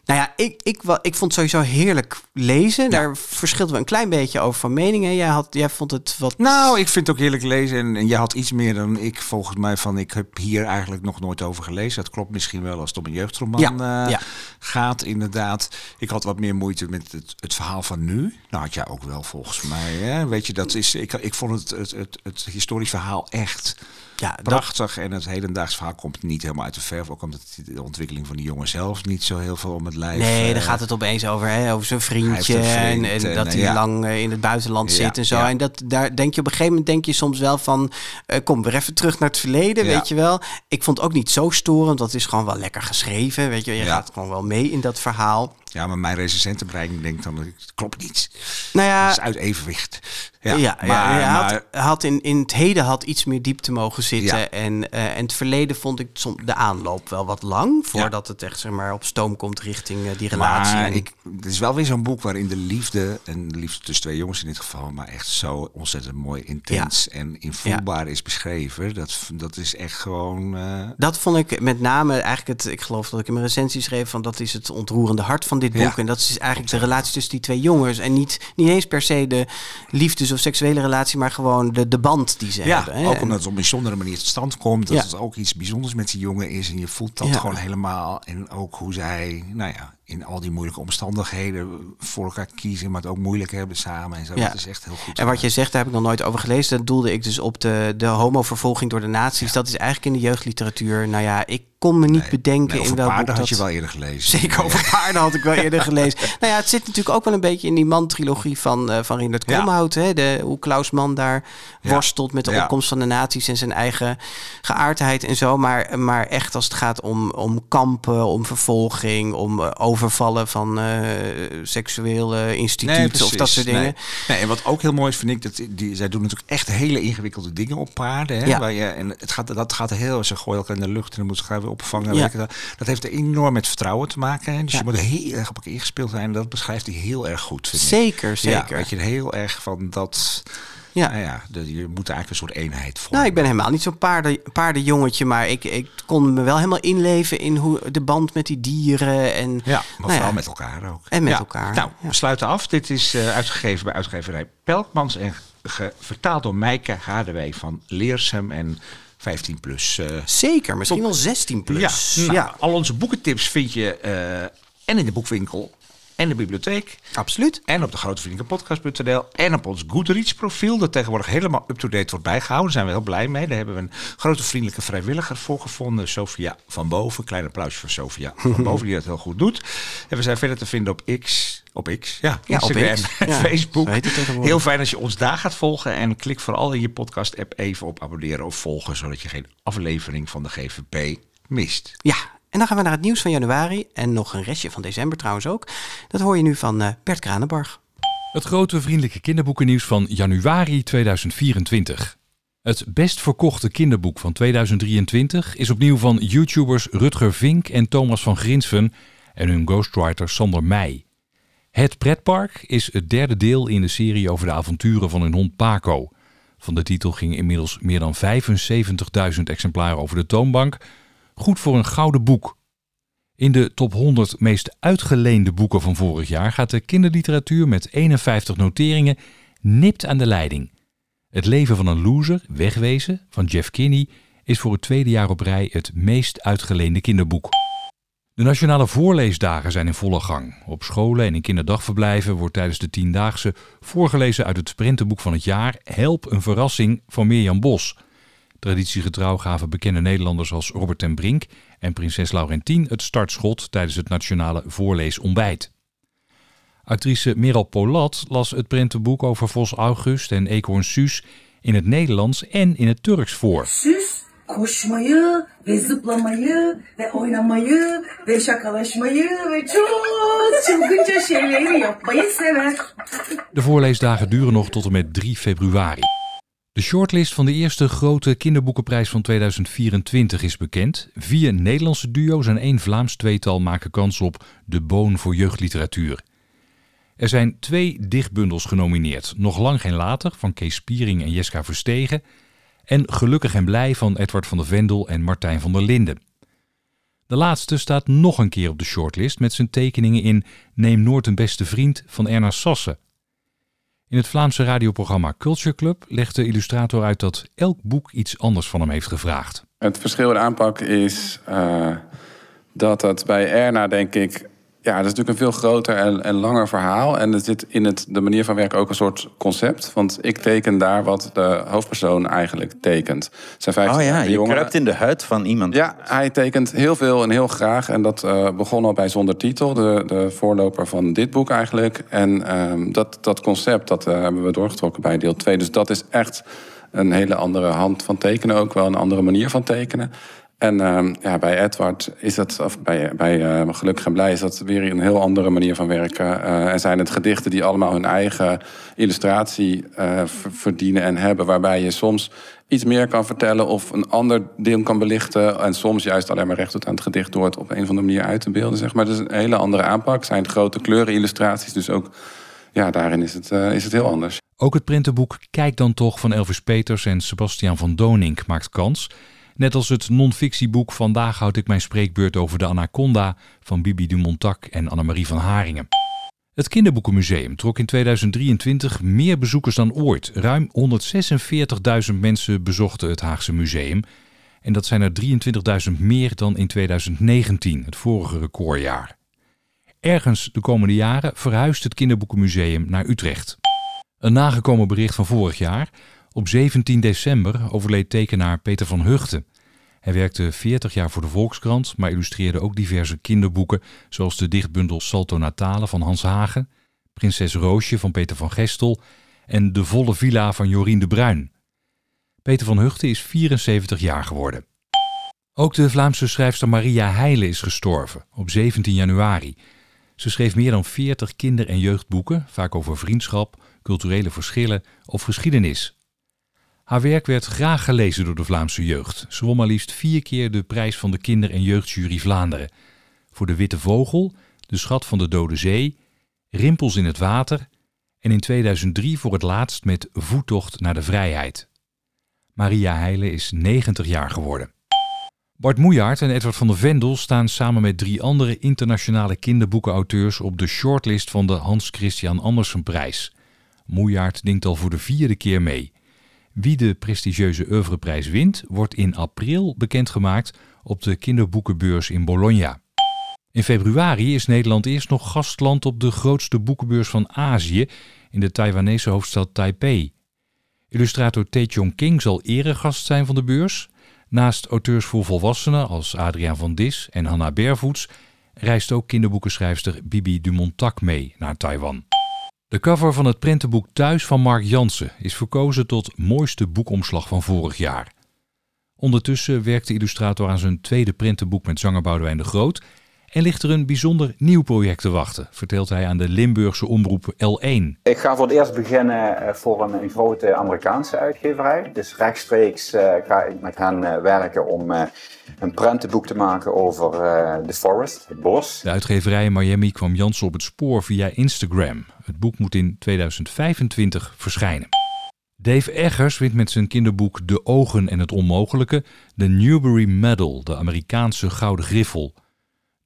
Nou ja, ik, ik, ik vond het sowieso heerlijk lezen. Ja. Daar verschilden we een klein beetje over van meningen. Jij, had, jij vond het wat... Nou, ik vind het ook heerlijk lezen. En, en jij had iets meer dan ik volgens mij van... ik heb hier eigenlijk nog nooit over gelezen. Dat klopt misschien wel als het om een jeugdroman ja. Uh, ja. gaat, inderdaad. Ik had wat meer moeite met het, het verhaal van nu. Nou, had jij ook wel volgens mij. Hè? Weet je, dat is... Ik, ik vond het, het, het, het historisch verhaal echt... Ja, prachtig. Dat... En het hedendaags verhaal komt niet helemaal uit de verf. Ook omdat de ontwikkeling van die jongen zelf niet zo heel veel om het lijf. Nee, uh, daar gaat het opeens over, hè, over zijn vriendje. Vriend, en, en, en, dat hij ja. lang uh, in het buitenland zit en zo. En dat, daar denk je op een gegeven moment denk je soms wel van. Uh, kom weer even terug naar het verleden, weet je wel. Ik vond het ook niet zo storend. Dat is gewoon wel lekker geschreven. Weet je, je gaat gewoon wel mee in dat verhaal. Ja, maar mijn recensentenbrein denkt dan, het klopt niet. Nou ja, Het is uit evenwicht. Ja, Ja, ja, maar, maar had, had in, in het heden had iets meer diepte mogen zitten. Ja. En, uh, en het verleden vond ik de aanloop wel wat lang. Voordat het echt zeg maar, op stoom komt richting uh, die relatie. Maar En- ik, het is wel weer zo'n boek waarin de liefde, en de liefde tussen twee jongens in dit geval, maar echt zo ontzettend mooi intens en invoelbaar is beschreven. Dat, dat is echt gewoon. eh, Dat vond ik met name eigenlijk het. Ik geloof dat ik in mijn recensie schreef van dat is het ontroerende hart van dit boek. Ja. En dat is eigenlijk de relatie tussen die twee jongens. En niet, niet eens per se de liefdes- of seksuele relatie, maar gewoon de, de band die ze ja, hebben. hè. ook omdat het op een bijzondere manier tot stand komt. Dat Ja. het ook iets bijzonders met die jongen is. En je voelt dat gewoon helemaal. En ook hoe zij, nou ja, in al die moeilijke omstandigheden voor elkaar kiezen, maar het ook moeilijk hebben samen. En zo. Ja. Dat is echt heel goed. En wat je zegt, daar heb ik nog nooit over gelezen. Dat doelde ik dus op de, de homovervolging door de nazi's. Dat is eigenlijk in de jeugdliteratuur. Nou ja, ik kon me niet Nee, bedenken nee, in over welk boek paarden had dat... je wel eerder gelezen. Zeker over paarden had ik wel <laughs> eerder gelezen. Nou ja, het zit natuurlijk ook wel een beetje in die man-trilogie van, uh, van Rindert Ja. Kromhout. Hè? De, hoe Klaus Mann daar worstelt met de opkomst van de nazi's en zijn eigen geaardheid en zo. Maar, maar echt als het gaat om, om kampen, om vervolging, om uh, overvallen van uh, seksuele instituten of dat soort dingen. Nee. nee, en wat ook heel mooi is, vind ik, dat die, zij doen natuurlijk echt hele ingewikkelde dingen op paarden. Hè? Ja. Waar je, en het gaat, dat gaat heel, ze gooien elkaar in de lucht en dan moeten ze elkaar weer opvangen. Ja. Wel. Dat heeft er enorm met vertrouwen te maken. Hè? Dus Ja. je moet heel erg op elkaar ingespeeld zijn. En dat beschrijft hij heel erg goed, vind ik. Zeker, Ja, zeker. weet je, heel erg van dat... Ja. Nou ja, de, je moet eigenlijk een soort eenheid vormen. Nou, ik ben helemaal niet zo'n paarden, paardenjongetje, maar ik, ik kon me wel helemaal inleven in hoe de band met die dieren en, Ja, maar Nou vooral ja. met elkaar ook. en met Ja. elkaar. Nou, Ja. we sluiten af. Dit is eh, uitgegeven bij uitgeverij Pelkmans en vertaald door Mijke Hadewee van Leersum en 15 plus. eh, Zeker, misschien wel 16 plus. Ja, nou, al onze boekentips vind je eh, en in de boekwinkel en de bibliotheek. absoluut. En op de grotevriendenpodcast.nl en op ons Goodreads profiel. Dat tegenwoordig helemaal up-to-date wordt bijgehouden. Daar zijn we heel blij mee. Daar hebben we een grote vriendelijke vrijwilliger voor gevonden. Sofia van Boven. Klein applausje voor Sofia van <laughs> Boven die dat heel goed doet. En we zijn verder te vinden op X. Op X, ja. Ja, op Instagram X. en Ja, <laughs> Facebook. Heel fijn als je ons daar gaat volgen. En klik vooral in je podcast app even op abonneren of volgen. Zodat je geen aflevering van de GVP mist. Ja, en dan gaan we naar het nieuws van januari en nog een restje van december trouwens ook. Dat hoor je nu van eh, Bert Kranenbarg. Het grote vriendelijke kinderboekennieuws van januari 2024. Het best verkochte kinderboek van 2023 is opnieuw van YouTubers Rutger Vink en Thomas van Grinsven en hun ghostwriter Sander Meij. Het pretpark is het derde deel in de serie over de avonturen van hun hond Paco. Van de titel gingen inmiddels meer dan 75.000 exemplaren over de toonbank. Goed voor een gouden boek. In de top 100 meest uitgeleende boeken van vorig jaar gaat de kinderliteratuur met 51 noteringen nipt aan de leiding. Het leven van een loser, Wegwezen, van Jeff Kinney, is voor het tweede jaar op rij het meest uitgeleende kinderboek. De nationale voorleesdagen zijn in volle gang. Op scholen en in kinderdagverblijven wordt tijdens de tiendaagse voorgelezen uit het prentenboek van het jaar Help een verrassing van Mirjam Bos. Traditiegetrouw gaven bekende Nederlanders als Robert ten Brink en prinses Laurentien het startschot tijdens het nationale voorleesontbijt. Actrice Meral Polat las het prentenboek over Vos August en Eekhoorn Suus in het Nederlands en in het Turks voor. Süs koşmayı ve oynamayı ve şakalaşmayı ve çok çılgınca yapmayı sever. De voorleesdagen duren nog tot en met 3 februari. De shortlist van de eerste grote kinderboekenprijs van 2024 is bekend. Vier Nederlandse duo's en één Vlaams tweetal maken kans op de Boon voor jeugdliteratuur. Er zijn twee dichtbundels genomineerd. Nog lang geen later van Kees Spiering en Jeska Verstegen. En Gelukkig en Blij van Edward van der Vendel en Martijn van der Linden. De laatste staat nog een keer op de shortlist met zijn tekeningen in Neem Noord een beste vriend van Erna Sasse. In het Vlaamse radioprogramma Culture Club legt de illustrator uit dat elk boek iets anders van hem heeft gevraagd. Het verschil in aanpak is uh, dat het bij Erna, denk ik, ja, dat is natuurlijk een veel groter en, en langer verhaal. En er zit in het, de manier van werken ook een soort concept. Want ik teken daar wat de hoofdpersoon eigenlijk tekent. Zijn 15 oh ja, je kruipt in de huid van iemand. Ja, hij tekent heel veel en heel graag. En dat uh, begon al bij Zonder Titel, de, de voorloper van dit boek eigenlijk. En um, dat, dat concept, dat uh, hebben we doorgetrokken bij deel 2. Dus dat is echt een hele andere hand van tekenen ook. Wel een andere manier van tekenen. En uh, ja, bij Edward is dat, of bij, bij uh, Gelukkig en Blij, is dat weer een heel andere manier van werken. Uh, en zijn het gedichten die allemaal hun eigen illustratie uh, verdienen en hebben. Waarbij je soms iets meer kan vertellen of een ander deel kan belichten. En soms juist alleen maar recht tot aan het gedicht door het op een of andere manier uit te beelden. Zeg maar. Dus een hele andere aanpak. Zijn grote kleurenillustraties, dus ook ja, daarin is het, is het heel anders. Ook het printenboek Kijk dan toch van Elvis Peters en Sebastian van Donink maakt kans. Net als het non-fictieboek Vandaag houd ik mijn spreekbeurt over de anaconda van Bibi Dumontac en Annemarie van Haringen. Het Kinderboekenmuseum trok in 2023 meer bezoekers dan ooit. Ruim 146.000 mensen bezochten het Haagse museum. En dat zijn er 23.000 meer dan in 2019, het vorige recordjaar. Ergens de komende jaren verhuist het Kinderboekenmuseum naar Utrecht. Een nagekomen bericht van vorig jaar. Op 17 december overleed tekenaar Peter van Hugten. Hij werkte 40 jaar voor de Volkskrant, maar illustreerde ook diverse kinderboeken, zoals de dichtbundel Salto Natale van Hans Hagen, Prinses Roosje van Peter van Gestel en De Volle Villa van Jorien de Bruin. Peter van Hugten is 74 jaar geworden. Ook de Vlaamse schrijfster Maria Heile is gestorven op 17 januari. Ze schreef meer dan 40 kinder- en jeugdboeken, vaak over vriendschap, culturele verschillen of geschiedenis. Haar werk werd graag gelezen door de Vlaamse jeugd. Ze won maar liefst vier keer de prijs van de kinder- en jeugdjury Vlaanderen. Voor De Witte Vogel, De Schat van de Dode Zee, Rimpels in het Water en in 2003 voor het laatst met Voettocht naar de Vrijheid. Maria Heile is 90 jaar geworden. Bart Moejaert en Edward van der Vendel staan samen met drie andere internationale kinderboekenauteurs op de shortlist van de Hans Christian Andersenprijs. Moejaert denkt al voor de vierde keer mee. Wie de prestigieuze oeuvreprijs wint, wordt in april bekendgemaakt op de kinderboekenbeurs in Bologna. In februari is Nederland eerst nog gastland op de grootste boekenbeurs van Azië in de Taiwanese hoofdstad Taipei. Illustrator Tae King zal eregast zijn van de beurs. Naast auteurs voor volwassenen als Adriaan van Dis en Hanna Bervoets reist ook kinderboekenschrijfster Bibi Dumontak mee naar Taiwan. De cover van het prentenboek Thuis van Mark Jansen is verkozen tot mooiste boekomslag van vorig jaar. Ondertussen werkt de illustrator aan zijn tweede prentenboek met zanger Boudewijn de Groot En ligt er een bijzonder nieuw project te wachten, vertelt hij aan de Limburgse omroep L1. Ik ga voor het eerst beginnen eh, voor een, een grote Amerikaanse uitgeverij. Dus rechtstreeks uh, ga ik met hen uh, werken om uh, een prentenboek te maken over The Forest, het bos. De uitgeverij in Miami kwam Jansen op het spoor via Instagram. Het boek moet in 2025 verschijnen. Dave Eggers wint met zijn kinderboek De Ogen en het Onmogelijke de Newbery Medal, de Amerikaanse gouden griffel.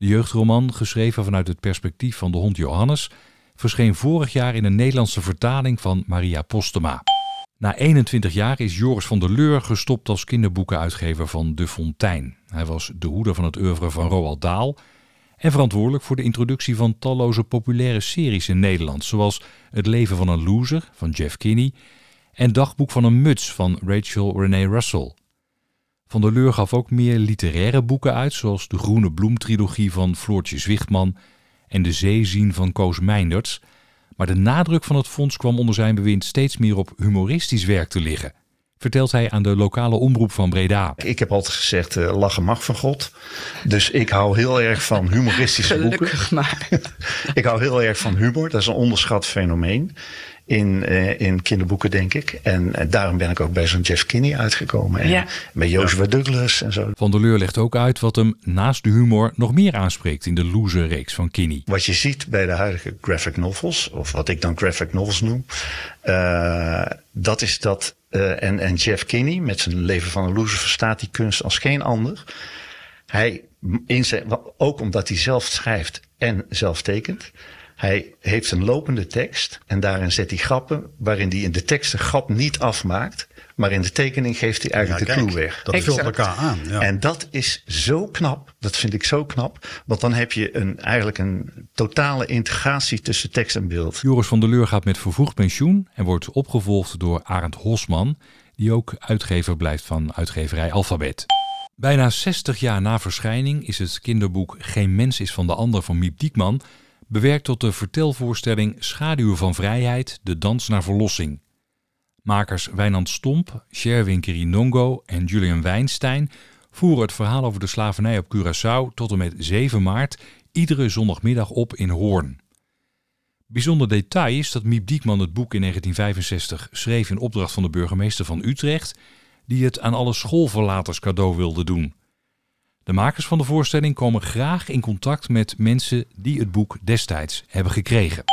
De jeugdroman, geschreven vanuit het perspectief van de hond Johannes, verscheen vorig jaar in een Nederlandse vertaling van Maria Postema. Na 21 jaar is Joris van der Leur gestopt als kinderboekenuitgever van De Fontein. Hij was de hoeder van het oeuvre van Roald Dahl en verantwoordelijk voor de introductie van talloze populaire series in Nederland, zoals Het leven van een loser van Jeff Kinney en Dagboek van een muts van Rachel Renee Russell. Van der Leur gaf ook meer literaire boeken uit, zoals de Groene Bloem-trilogie van Floortje Zwichtman en De Zeezien van Koos Meinders. Maar de nadruk van het fonds kwam onder zijn bewind steeds meer op humoristisch werk te liggen. Vertelt hij aan de lokale omroep van Breda. Ik heb altijd gezegd, uh, lachen mag van God. Dus ik hou heel erg van humoristische <laughs> boeken. maar. <laughs> ik hou heel erg van humor. Dat is een onderschat fenomeen in, uh, in kinderboeken, denk ik. En uh, daarom ben ik ook bij zo'n Jeff Kinney uitgekomen. En ja. bij Joshua Douglas en zo. Van der Leur legt ook uit wat hem naast de humor nog meer aanspreekt in de loser-reeks van Kinney. Wat je ziet bij de huidige graphic novels, of wat ik dan graphic novels noem, uh, dat is dat. en, en Jeff Kinney met zijn leven van een loser verstaat die kunst als geen ander. Hij, in zijn, ook omdat hij zelf schrijft en zelf tekent. Hij heeft een lopende tekst en daarin zet hij grappen waarin hij in de tekst de grap niet afmaakt. Maar in de tekening geeft hij eigenlijk ja, de kijk, clue weg. Dat vult elkaar aan. Ja. En dat is zo knap. Dat vind ik zo knap. Want dan heb je een, eigenlijk een totale integratie tussen tekst en beeld. Joris van der Leur gaat met vervroegd pensioen en wordt opgevolgd door Arend Hosman, die ook uitgever blijft van uitgeverij Alphabet. Bijna 60 jaar na verschijning is het kinderboek Geen mens is van de ander van Miep Diekman bewerkt tot de vertelvoorstelling Schaduwen van Vrijheid, de dans naar verlossing. Makers Wijnand Stomp, Sherwin Kirinongo en Julian Weinstein voeren het verhaal over de slavernij op Curaçao tot en met 7 maart iedere zondagmiddag op in Hoorn. Bijzonder detail is dat Miep Diekman het boek in 1965 schreef in opdracht van de burgemeester van Utrecht, die het aan alle schoolverlaters cadeau wilde doen. De makers van de voorstelling komen graag in contact met mensen die het boek destijds hebben gekregen.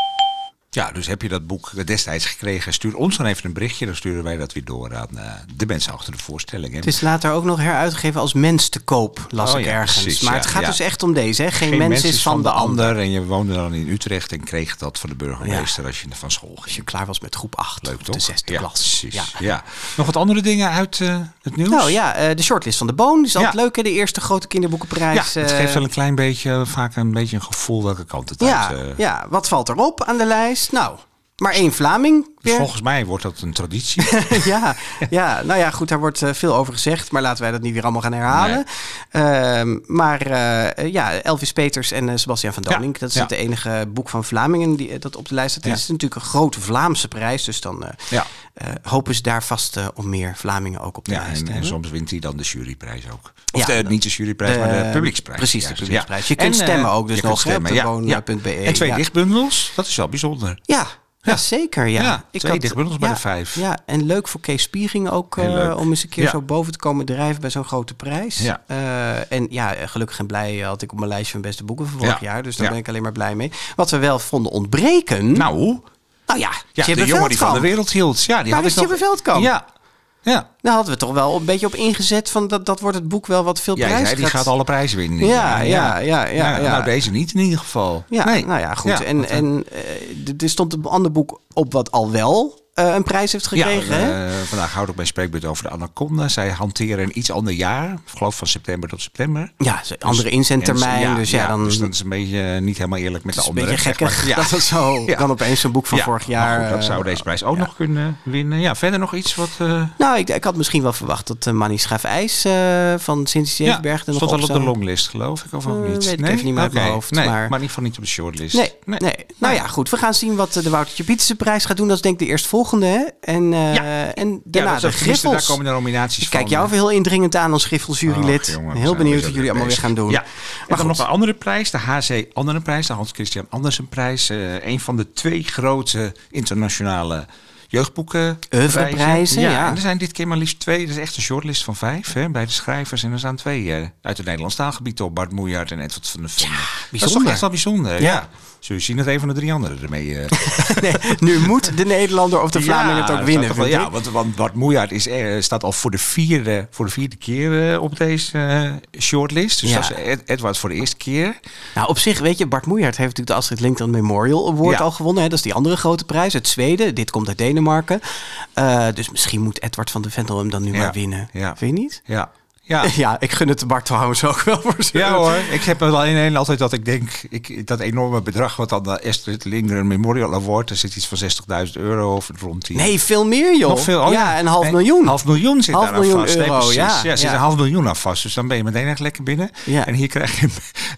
Ja, dus heb je dat boek destijds gekregen, stuur ons dan even een berichtje. Dan sturen wij dat weer door aan uh, de mensen achter de voorstelling. Het is later ook nog heruitgegeven als mens te koop, las Oh ik ja, ergens. precies, maar ja, het gaat ja. dus echt om deze, hè? Geen, mens, is van, de ander. En je woonde dan in Utrecht en kreeg dat van de burgemeester als je van school Als je ging. klaar was met groep 8, Leuk toch? de zesde ja, klas. Ja. Ja. Nog wat andere dingen uit eh, het nieuws? Nou ja, eh, de shortlist van de Boon is altijd Ja. leuk, hè? De eerste grote Ja, kinderboekenprijs. het eh, geeft wel een klein beetje, vaak een beetje een gevoel welke kant het ja, uit. eh, ja, wat valt erop aan de lijst? Nou, maar één Vlaming. dus volgens mij wordt dat een traditie. <laughs> ja, ja, nou ja, goed, daar wordt eh, veel over gezegd. Maar laten wij dat niet weer allemaal gaan herhalen. Ehm, maar eh, ja, Elvis Peters en eh, Sebastian van Ja, Donink. Dat is ja. het enige boek van Vlamingen die, dat op de lijst staat. Ja. Het is natuurlijk een grote Vlaamse prijs. Dus dan ja, hopen ze daar vast om meer Vlamingen ook op de lijst en, te en hebben. soms wint hij dan de juryprijs ook. Of de, niet de juryprijs, maar de publieksprijs. precies, de publieksprijs. Je kunt En, stemmen ook dus nog, hè, op de ja. En twee dichtbundels, dat is wel bijzonder. Ja, ja, Ja. zeker. Ja. Ja, twee dichtbundels bij ja, de vijf. Ja, en leuk voor Kees Spiering ook eh, om eens een keer Ja. zo boven te komen drijven bij zo'n grote prijs. Ja. Eh, en ja, gelukkig en blij had ik op mijn lijstje van beste boeken van vorig Ja. jaar. Dus daar ben ik alleen maar blij mee. Wat we wel vonden ontbreken. Nou, nou ja, de jongen die van de wereld hield. Ja, die Waar had ik nog... Veldkamp? Ja, ja. Daar hadden we toch wel een beetje op ingezet van dat, dat wordt het boek wel wat veel Jij prijs zei, die gaat alle prijzen winnen. Ja, ja, ja, ja, ja. Nou, deze niet in ieder geval. Ja, nee. nou ja, goed. Ja, en en eh, er stond een ander boek op wat al wel eh, een prijs heeft gekregen. ja, eh, vandaag houd ik mijn spreekbeurt over de anaconda. Zij hanteren een iets ander jaar. Ik geloof van september tot september. Ja, ze- andere Dus- inzendtermijn. en- dus ja, dan dus dat is een beetje eh, niet helemaal eerlijk met de is een anderen. beetje zeg maar. Ja. <laughs> dat het zo dan opeens een boek van Ja, vorig jaar. goed, dat zou deze prijs ook nog kunnen winnen. Ja, verder nog iets wat... Nou, ik, ik had misschien wel verwacht dat uh, Manny Schaf-IJs eh, van Sint ja, er stond al op de longlist, geloof ik, of ook niet? weet ik even niet meer Oké. hoofd, Nee, maar- in ieder geval niet op de shortlist. Nee, nee. Nou ja, goed. We gaan zien wat de Woutertje Pietersen prijs gaat doen. Dat is denk ik de eerstvolgende volgende. Hè? En, uh, en daarna de Griffels. Daar komen de nominaties ik kijk jou heel indringend aan als Griffels-jurylid. heel benieuwd wat jullie allemaal weer gaan doen. Ja. Maar dan nog een andere prijs, de HC Anderenprijs, de Hans Christian Andersenprijs. Uh, een van de twee grote internationale jeugdboeken. Oeuvreprijzen, ja. ja. En er zijn dit keer maar liefst twee. Dat is echt een shortlist van vijf hè, bij de schrijvers. En er staan twee uh, uit het Nederlands taalgebied op. Bart Moejaert en Edward van der Ven. Ja, dat is toch echt wel bijzonder. Ja. ja. Zul je zien dat een van de drie anderen ermee... Uh... <laughs> nee, nu moet de Nederlander of de Vlaming het ook winnen. Wel, ja, want, want Bart Moejaert is, er, staat al voor de vierde, voor de vierde keer uh, op deze uh, shortlist. Dus dat is Ed, Edward voor de eerste keer. Nou, op zich, weet je, Bart Moejaert heeft natuurlijk de Astrid Lindgren Memorial Award al gewonnen. Hè? Dat is die andere grote prijs, het Zweden. Dit komt uit Denemarken. dus misschien moet Edward van de Vendel hem dan nu maar winnen. Vind je niet? Ja. Ja. <laughs> ja, ik gun het Bart trouwens ook wel voor Ja hoor, ik heb wel alleen altijd dat ik denk, ik, dat enorme bedrag wat dan de Astrid Lindgren Memorial Award, er zit iets van 60.000 euro of rond die. Nee, veel meer joh. Nog veel, oh, ja, een half miljoen. half miljoen zit half daar miljoen vast. Euro, nee, ja, ja, zit ja. een half miljoen aan vast. Dus dan ben je meteen echt lekker binnen. Ja. En hier krijg je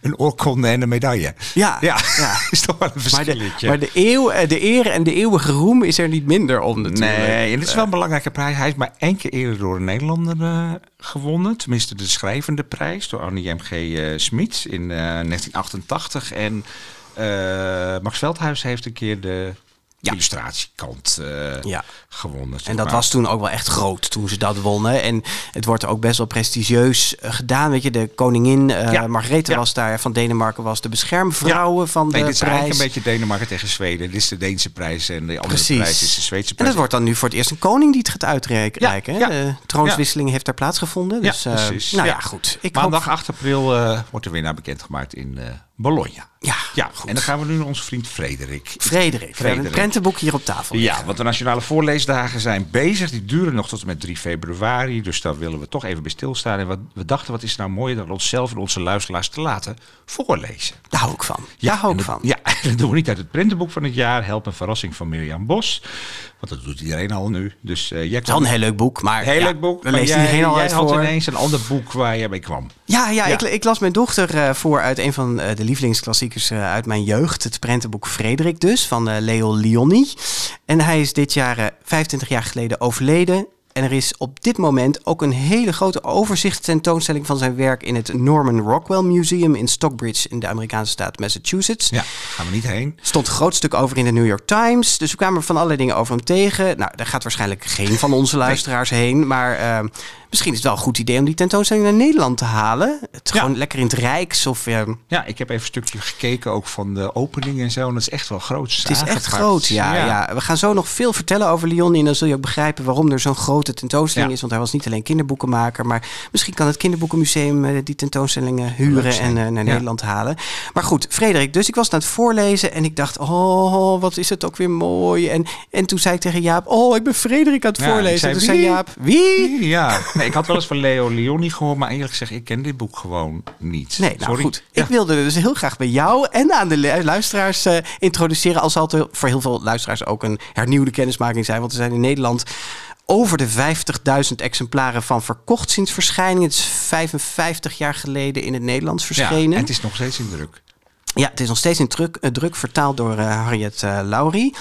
een oorkonde en een medaille. Ja, ja. ja. <laughs> is toch wel een verschilletje. Maar de, maar de, eeuw, eh, de eer en de eeuwige roem is er niet minder om natuurlijk. Nee, en het is wel een belangrijke prijs. Hij is maar één keer eerder door een Nederlander uh, gewonnen. Tenminste, de schrijvende prijs door Annie M.G. Uh, Smit in uh, 1988. En uh, Max Veldhuis heeft een keer de ja. illustratiekant ja. Gewonnen. En dat was toen ook wel echt groot toen ze dat wonnen. En het wordt ook best wel prestigieus uh, gedaan. Weet je, de koningin uh, ja. Margrethe ja. was daar van Denemarken, was de beschermvrouwen van nee, de dit is prijs. eigenlijk een beetje Denemarken tegen Zweden. Dit is de Deense prijs en de andere Precies. prijs is de Zweedse En prijs. het wordt dan nu voor het eerst een koning die het gaat uitreiken. Ja. De troonswisseling heeft daar plaatsgevonden. Dus, ja, precies. nou ja, goed. Ik Maandag hoop... 8 april uh, wordt de winnaar bekendgemaakt in Bologna. Ja, ja goed. En dan gaan we nu naar onze vriend Frederik. Frederik. We hebben een prentenboek hier op tafel. Ja, want de Nationale Voorleesdagen zijn bezig. Die duren nog tot en met 3 februari. Dus daar willen we toch even bij stilstaan. En wat, we dachten, wat is nou mooier dan onszelf en onze luisteraars te laten voorlezen. Daar hou ik van. Ja, Daar hou ik van. Ja, <laughs> doen we niet uit het prentenboek van het jaar. Help een verrassing van Mirjam Bos. Want dat doet iedereen al nu. Dus uh, jij wel een heel leuk boek. Maar heel ja, leuk boek. We lezen jij, iedereen al uit had voor. ineens een ander boek waar jij mee kwam. Ja, ja, Ja. Ik, ik las mijn dochter uh, voor uit een van uh, de lievelingsklassiekers uit mijn jeugd. Het prentenboek Frederik dus, van Leo Lionni. En hij is dit jaar 25 jaar geleden overleden. En er is op dit moment ook een hele grote overzicht tentoonstelling van zijn werk in het Norman Rockwell Museum in Stockbridge in de Amerikaanse staat Massachusetts. Ja, gaan we niet heen. Stond een groot stuk over in de New York Times. Dus we kwamen van allerlei dingen over hem tegen. Nou, daar gaat waarschijnlijk geen van onze <laughs> luisteraars heen. Maar uh, misschien is het wel een goed idee om die tentoonstelling naar Nederland te halen. Het Ja. gewoon lekker in het Rijks. Of, uh, Ja, ik heb even een stukje gekeken ook van de opening en zo. En dat is echt wel groot. het is echt groot, ja, ja. We gaan zo nog veel vertellen over Leon. En dan zul je ook begrijpen waarom er zo'n grote tentoonstelling Ja. is. Want hij was niet alleen kinderboekenmaker. Maar misschien kan het kinderboekenmuseum eh, die tentoonstellingen huren en eh, naar Ja. Nederland halen. Maar goed, Frederik, dus ik was aan het voorlezen. En ik dacht, oh, wat is het ook weer mooi. En, en toen zei ik tegen Jaap, oh, ik ben Frederik aan het Ja, voorlezen. zei, en toen zei wie? Jaap, wie? Ja, nee, ik had wel eens van Leo Leoni gehoord, maar eerlijk gezegd, ik ken dit boek gewoon niet. Nee, nou Sorry. goed. Ik wilde dus heel graag bij jou en aan de lu- luisteraars eh, introduceren. Al zal het voor heel veel luisteraars ook een hernieuwde kennismaking zijn. Want er zijn in Nederland over de 50.000 exemplaren van verkocht sinds verschijning. Het is 55 jaar geleden in het Nederlands Ja, verschenen. en het is nog steeds in druk. Ja, het is nog steeds in druk, eh, druk vertaald door eh, Harriet uh, Laurie.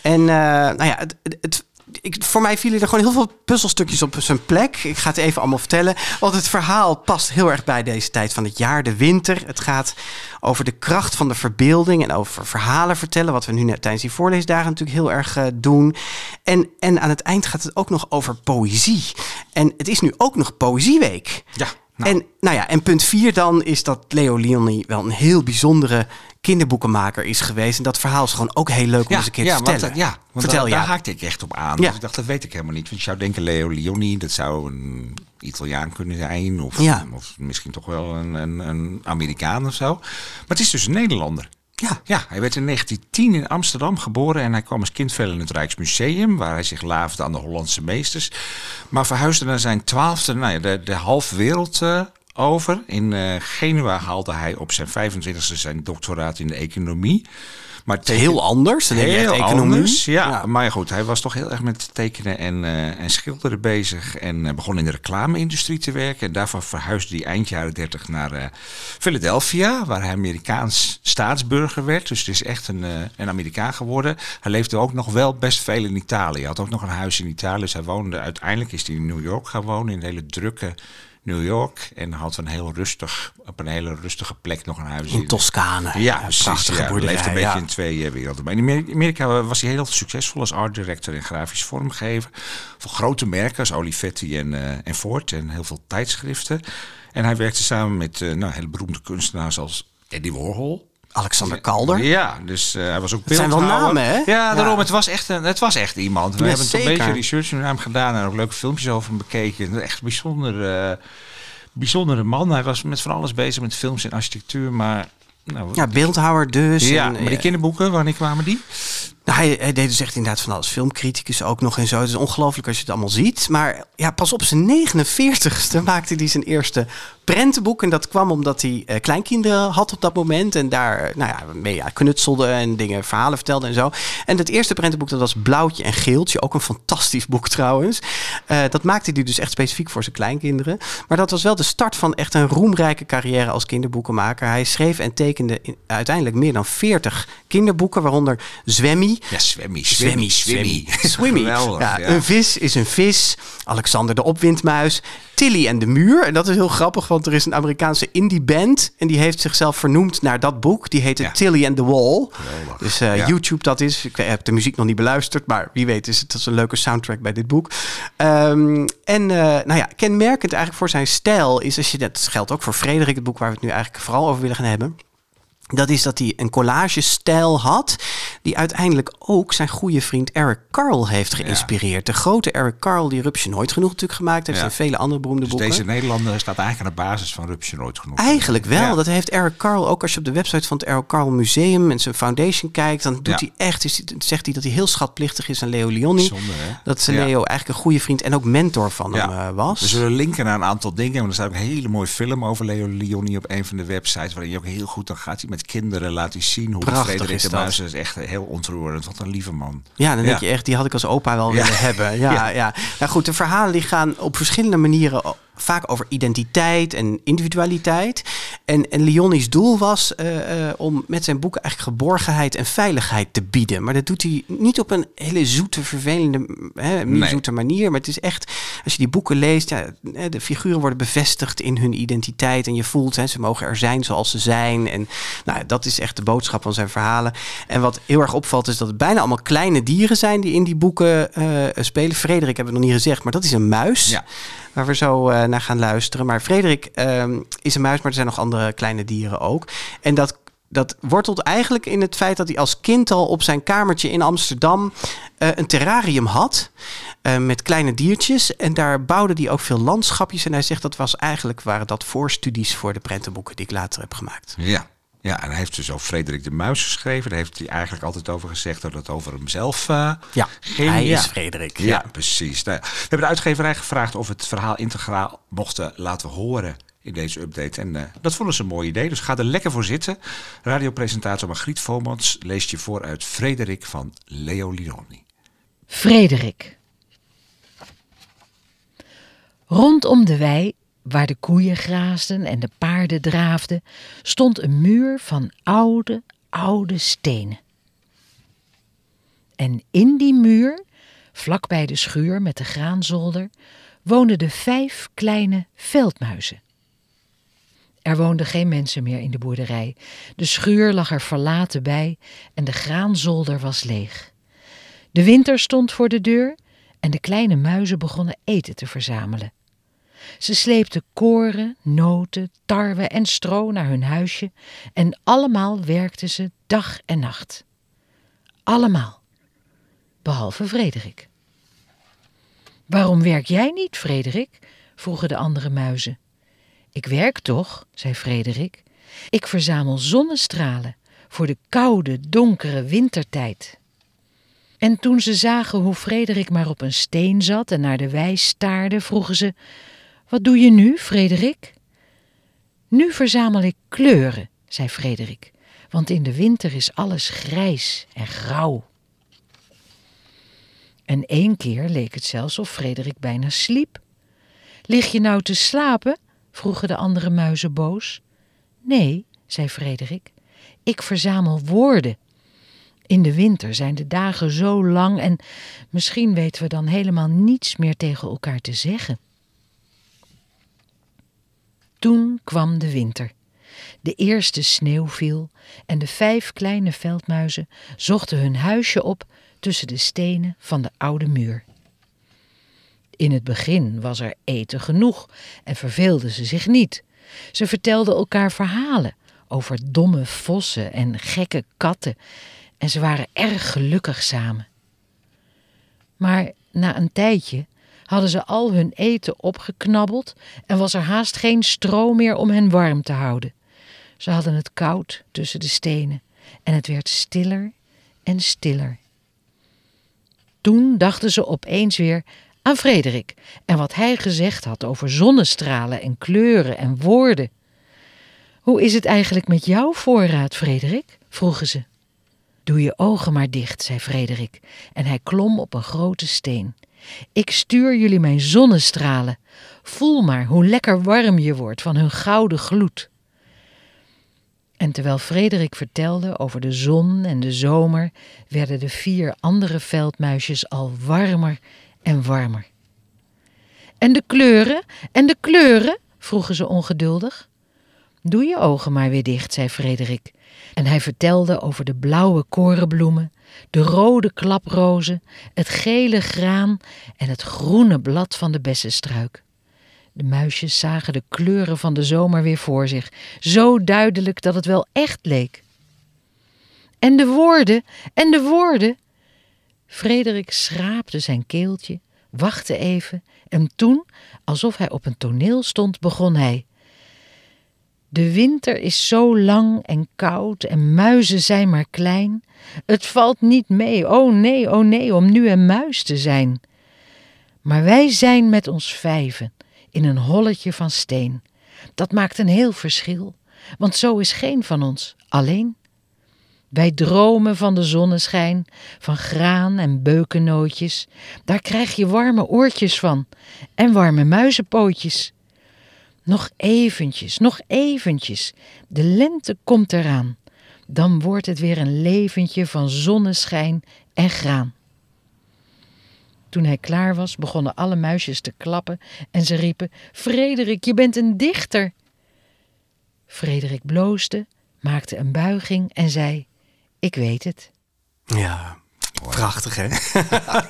En uh, nou ja, het, het, ik, voor mij vielen er gewoon heel veel puzzelstukjes op zijn plek. Ik ga het even allemaal vertellen. Want het verhaal past heel erg bij deze tijd van het jaar, de winter. Het gaat over de kracht van de verbeelding en over verhalen vertellen. Wat we nu net tijdens die voorleesdagen natuurlijk heel erg uh, doen. En, en aan het eind gaat het ook nog over poëzie. En het is nu ook nog Poëzieweek. Ja. Nou. En, nou ja, en punt vier dan is dat Leo Leoni wel een heel bijzondere kinderboekenmaker is geweest. En dat verhaal is gewoon ook heel leuk om eens een keer ja, te vertellen. Want, ja, want Vertel daar, ja. daar haakte ik echt op aan. Dus ik dacht, dat weet ik helemaal niet. Want je zou denken Leo Leoni, dat zou een Italiaan kunnen zijn. Of, of misschien toch wel een, een, een Amerikaan of zo. Maar het is dus een Nederlander. Ja. Ja, hij werd in 1910 in Amsterdam geboren en hij kwam als kind veel in het Rijksmuseum, waar hij zich laafde aan de Hollandse meesters. Maar verhuisde naar zijn twaalfde, nou ja, de, de halve wereld uh, over. In uh, Genua haalde hij op zijn 25e zijn doctoraat in de economie. Maar het is heel anders. Dan heel economie. anders, ja. Maar goed, hij was toch heel erg met tekenen en, uh, en schilderen bezig. En uh, begon in de reclame-industrie te werken. En daarvan verhuisde hij eind jaren 30 naar uh, Philadelphia, waar hij Amerikaans staatsburger werd. Dus het is echt een, een Amerikaan geworden. Hij leefde ook nog wel best veel in Italië. Hij had ook nog een huis in Italië. Dus hij woonde, uiteindelijk is hij in New York gaan wonen, in een hele drukke New York. En had een heel rustig, op een hele rustige plek nog een huis in. Toscane. Ja, precies. Prachtige ja, boerderij. leefde een beetje in twee uh, werelden. Maar in Amerika was hij heel succesvol als art director en grafisch vormgever. Voor grote merken als Olivetti en, uh, en Ford en heel veel tijdschriften. En hij werkte samen met uh, nou, hele beroemde kunstenaars als Eddie Warhol. Alexander Calder. Ja, dus uh, hij was ook Het zijn wel namen, hè? Ja, daarom. Het, was echt een, het was echt iemand. We ja, hebben een beetje research naar hem gedaan en ook leuke filmpjes over hem bekeken. Echt een bijzonder, uh, bijzondere man. Hij was met van alles bezig met films en architectuur, maar... Nou, ja, beeldhouwer dus. Ja, en, maar die kinderboeken, wanneer kwamen die? Nou, hij, deed dus echt inderdaad van alles. Filmcriticus ook nog en zo. Het is ongelooflijk als je het allemaal ziet. Maar ja, pas op zijn 49ste <laughs> maakte hij zijn eerste prentenboek. En dat kwam omdat hij uh, kleinkinderen had op dat moment. En daar nou ja, mee knutselde en dingen, verhalen vertelde en zo. En het eerste prentenboek dat was Blauwtje en Geeltje. Ook een fantastisch boek trouwens. Uh, dat maakte hij dus echt specifiek voor zijn kleinkinderen. Maar dat was wel de start van echt een roemrijke carrière als kinderboekenmaker. Hij schreef en tekende in, uiteindelijk meer dan 40 kinderboeken. Waaronder Zwemmy. Ja, Zwemmy, Zwemmy, Zwemmy. Zwemmy. <laughs> ja, Een vis is een vis. Alexander de Opwindmuis. Tilly en de Muur. En dat is heel grappig, want er is een Amerikaanse indie band. En die heeft zichzelf vernoemd naar dat boek. Die heette Tilly and the Wall. Dus uh, YouTube dat is. Ik heb de muziek nog niet beluisterd. Maar wie weet is het dat is een leuke soundtrack bij dit boek. Um, en uh, nou ja, kenmerkend eigenlijk voor zijn stijl is... Als je, dat geldt ook voor Frederik, het boek waar we het nu eigenlijk vooral over willen gaan hebben dat is dat hij een collage-stijl had, die uiteindelijk ook zijn goede vriend Eric Carle heeft geïnspireerd. De grote Eric Carle, die Rupsje Nooit Genoeg natuurlijk gemaakt heeft, ja. en vele andere beroemde dus boeken. deze Nederlander staat eigenlijk aan de basis van Rupsje Nooit Genoeg. Eigenlijk wel. Dat heeft Eric Carle ook als je op de website van het Eric Carle Museum en zijn foundation kijkt, dan doet hij echt, is, zegt hij dat hij heel schatplichtig is aan Leo Lionni. Dat Leo eigenlijk een goede vriend en ook mentor van hem uh, was. We zullen linken naar een aantal dingen, want er staat ook een hele mooie film over Leo Lionni op een van de websites, waarin je ook heel goed, dan gaat hij met kinderen laat hij zien hoe Prachtig Frederik de Muis is echt heel ontroerend. Wat een lieve man. Ja, dan denk je echt, die had ik als opa wel willen hebben. <laughs> Ja, ja, ja. Nou goed, de verhalen die gaan op verschillende manieren vaak over identiteit en individualiteit. En, en Leonis doel was uh, uh, om met zijn boeken eigenlijk geborgenheid en veiligheid te bieden. Maar dat doet hij niet op een hele zoete, vervelende, hè, nee. zoete manier. Maar het is echt, als je die boeken leest, ja, de figuren worden bevestigd in hun identiteit. En je voelt, hè, ze mogen er zijn zoals ze zijn. En nou, dat is echt de boodschap van zijn verhalen. En wat heel erg opvalt, is dat het bijna allemaal kleine dieren zijn die in die boeken uh, spelen. Frederik hebben we nog niet gezegd, maar dat is een muis. Ja waar we zo uh, naar gaan luisteren. Maar Frederik uh, is een muis, maar er zijn nog andere kleine dieren ook. En dat dat wortelt eigenlijk in het feit dat hij als kind al op zijn kamertje in Amsterdam uh, een terrarium had. Uh, met kleine diertjes. En daar bouwde hij ook veel landschapjes. En hij zegt dat was eigenlijk waren dat voorstudies voor de prentenboeken die ik later heb gemaakt. Ja. Ja, en hij heeft dus over Frederik de Muis geschreven. Daar heeft hij eigenlijk altijd over gezegd dat het over hemzelf uh, ja, ging. hij is Frederik. Ja, ja. precies. Nou, we hebben de uitgeverij gevraagd of het verhaal integraal mochten laten horen in deze update. En uh, dat vonden ze een mooi idee, dus ga er lekker voor zitten. Radiopresentator Margriet Vomans leest je voor uit Frederik van Leo Lironi. Frederik. Rondom de wei waar de koeien graasden en de paarden draafden, stond een muur van oude, oude stenen. En in die muur, vlak bij de schuur met de graanzolder, woonden de vijf kleine veldmuizen. Er woonden geen mensen meer in de boerderij. De schuur lag er verlaten bij en de graanzolder was leeg. De winter stond voor de deur en de kleine muizen begonnen eten te verzamelen. Ze sleepten koren, noten, tarwe en stro naar hun huisje en allemaal werkten ze dag en nacht. Allemaal, behalve Frederik. Waarom werk jij niet, Frederik? vroegen de andere muizen. Ik werk toch, zei Frederik. Ik verzamel zonnestralen voor de koude, donkere wintertijd. En toen ze zagen hoe Frederik maar op een steen zat en naar de wei staarde, vroegen ze: wat doe je nu, Frederik? Nu verzamel ik kleuren, zei Frederik, want in de winter is alles grijs en grauw. En één keer leek het zelfs of Frederik bijna sliep. Lig je nou te slapen? vroegen de andere muizen boos. Nee, zei Frederik, ik verzamel woorden. In de winter zijn de dagen zo lang en misschien weten we dan helemaal niets meer tegen elkaar te zeggen. Toen kwam de winter. De eerste sneeuw viel en de vijf kleine veldmuizen zochten hun huisje op tussen de stenen van de oude muur. In het begin was er eten genoeg en verveelden ze zich niet. Ze vertelden elkaar verhalen over domme vossen en gekke katten en ze waren erg gelukkig samen. Maar na een tijdje hadden ze al hun eten opgeknabbeld en was er haast geen stro meer om hen warm te houden. Ze hadden het koud tussen de stenen en het werd stiller en stiller. Toen dachten ze opeens weer aan Frederik en wat hij gezegd had over zonnestralen en kleuren en woorden. Hoe is het eigenlijk met jouw voorraad, Frederik? vroegen ze. Doe je ogen maar dicht, zei Frederik, en hij klom op een grote steen. Ik stuur jullie mijn zonnestralen. Voel maar hoe lekker warm je wordt van hun gouden gloed. En terwijl Frederik vertelde over de zon en de zomer, werden de vier andere veldmuisjes al warmer en warmer. En de kleuren, en de kleuren? vroegen ze ongeduldig. Doe je ogen maar weer dicht, zei Frederik. En hij vertelde over de blauwe korenbloemen, de rode klaprozen, het gele graan en het groene blad van de bessenstruik. De muisjes zagen de kleuren van de zomer weer voor zich, zo duidelijk dat het wel echt leek. En de woorden, en de woorden. Frederik schraapte zijn keeltje, wachtte even en toen, alsof hij op een toneel stond, begon hij. De winter is zo lang en koud en muizen zijn maar klein. Het valt niet mee, oh nee, oh nee, om nu een muis te zijn. Maar wij zijn met ons vijven in een holletje van steen. Dat maakt een heel verschil, want zo is geen van ons alleen. Wij dromen van de zonneschijn, van graan en beukennootjes. Daar krijg je warme oortjes van en warme muizenpootjes. Nog eventjes, nog eventjes. De lente komt eraan. Dan wordt het weer een leventje van zonneschijn en graan. Toen hij klaar was, begonnen alle muisjes te klappen en ze riepen: Frederik, je bent een dichter. Frederik bloosde, maakte een buiging en zei: Ik weet het. Ja, Prachtig, hè?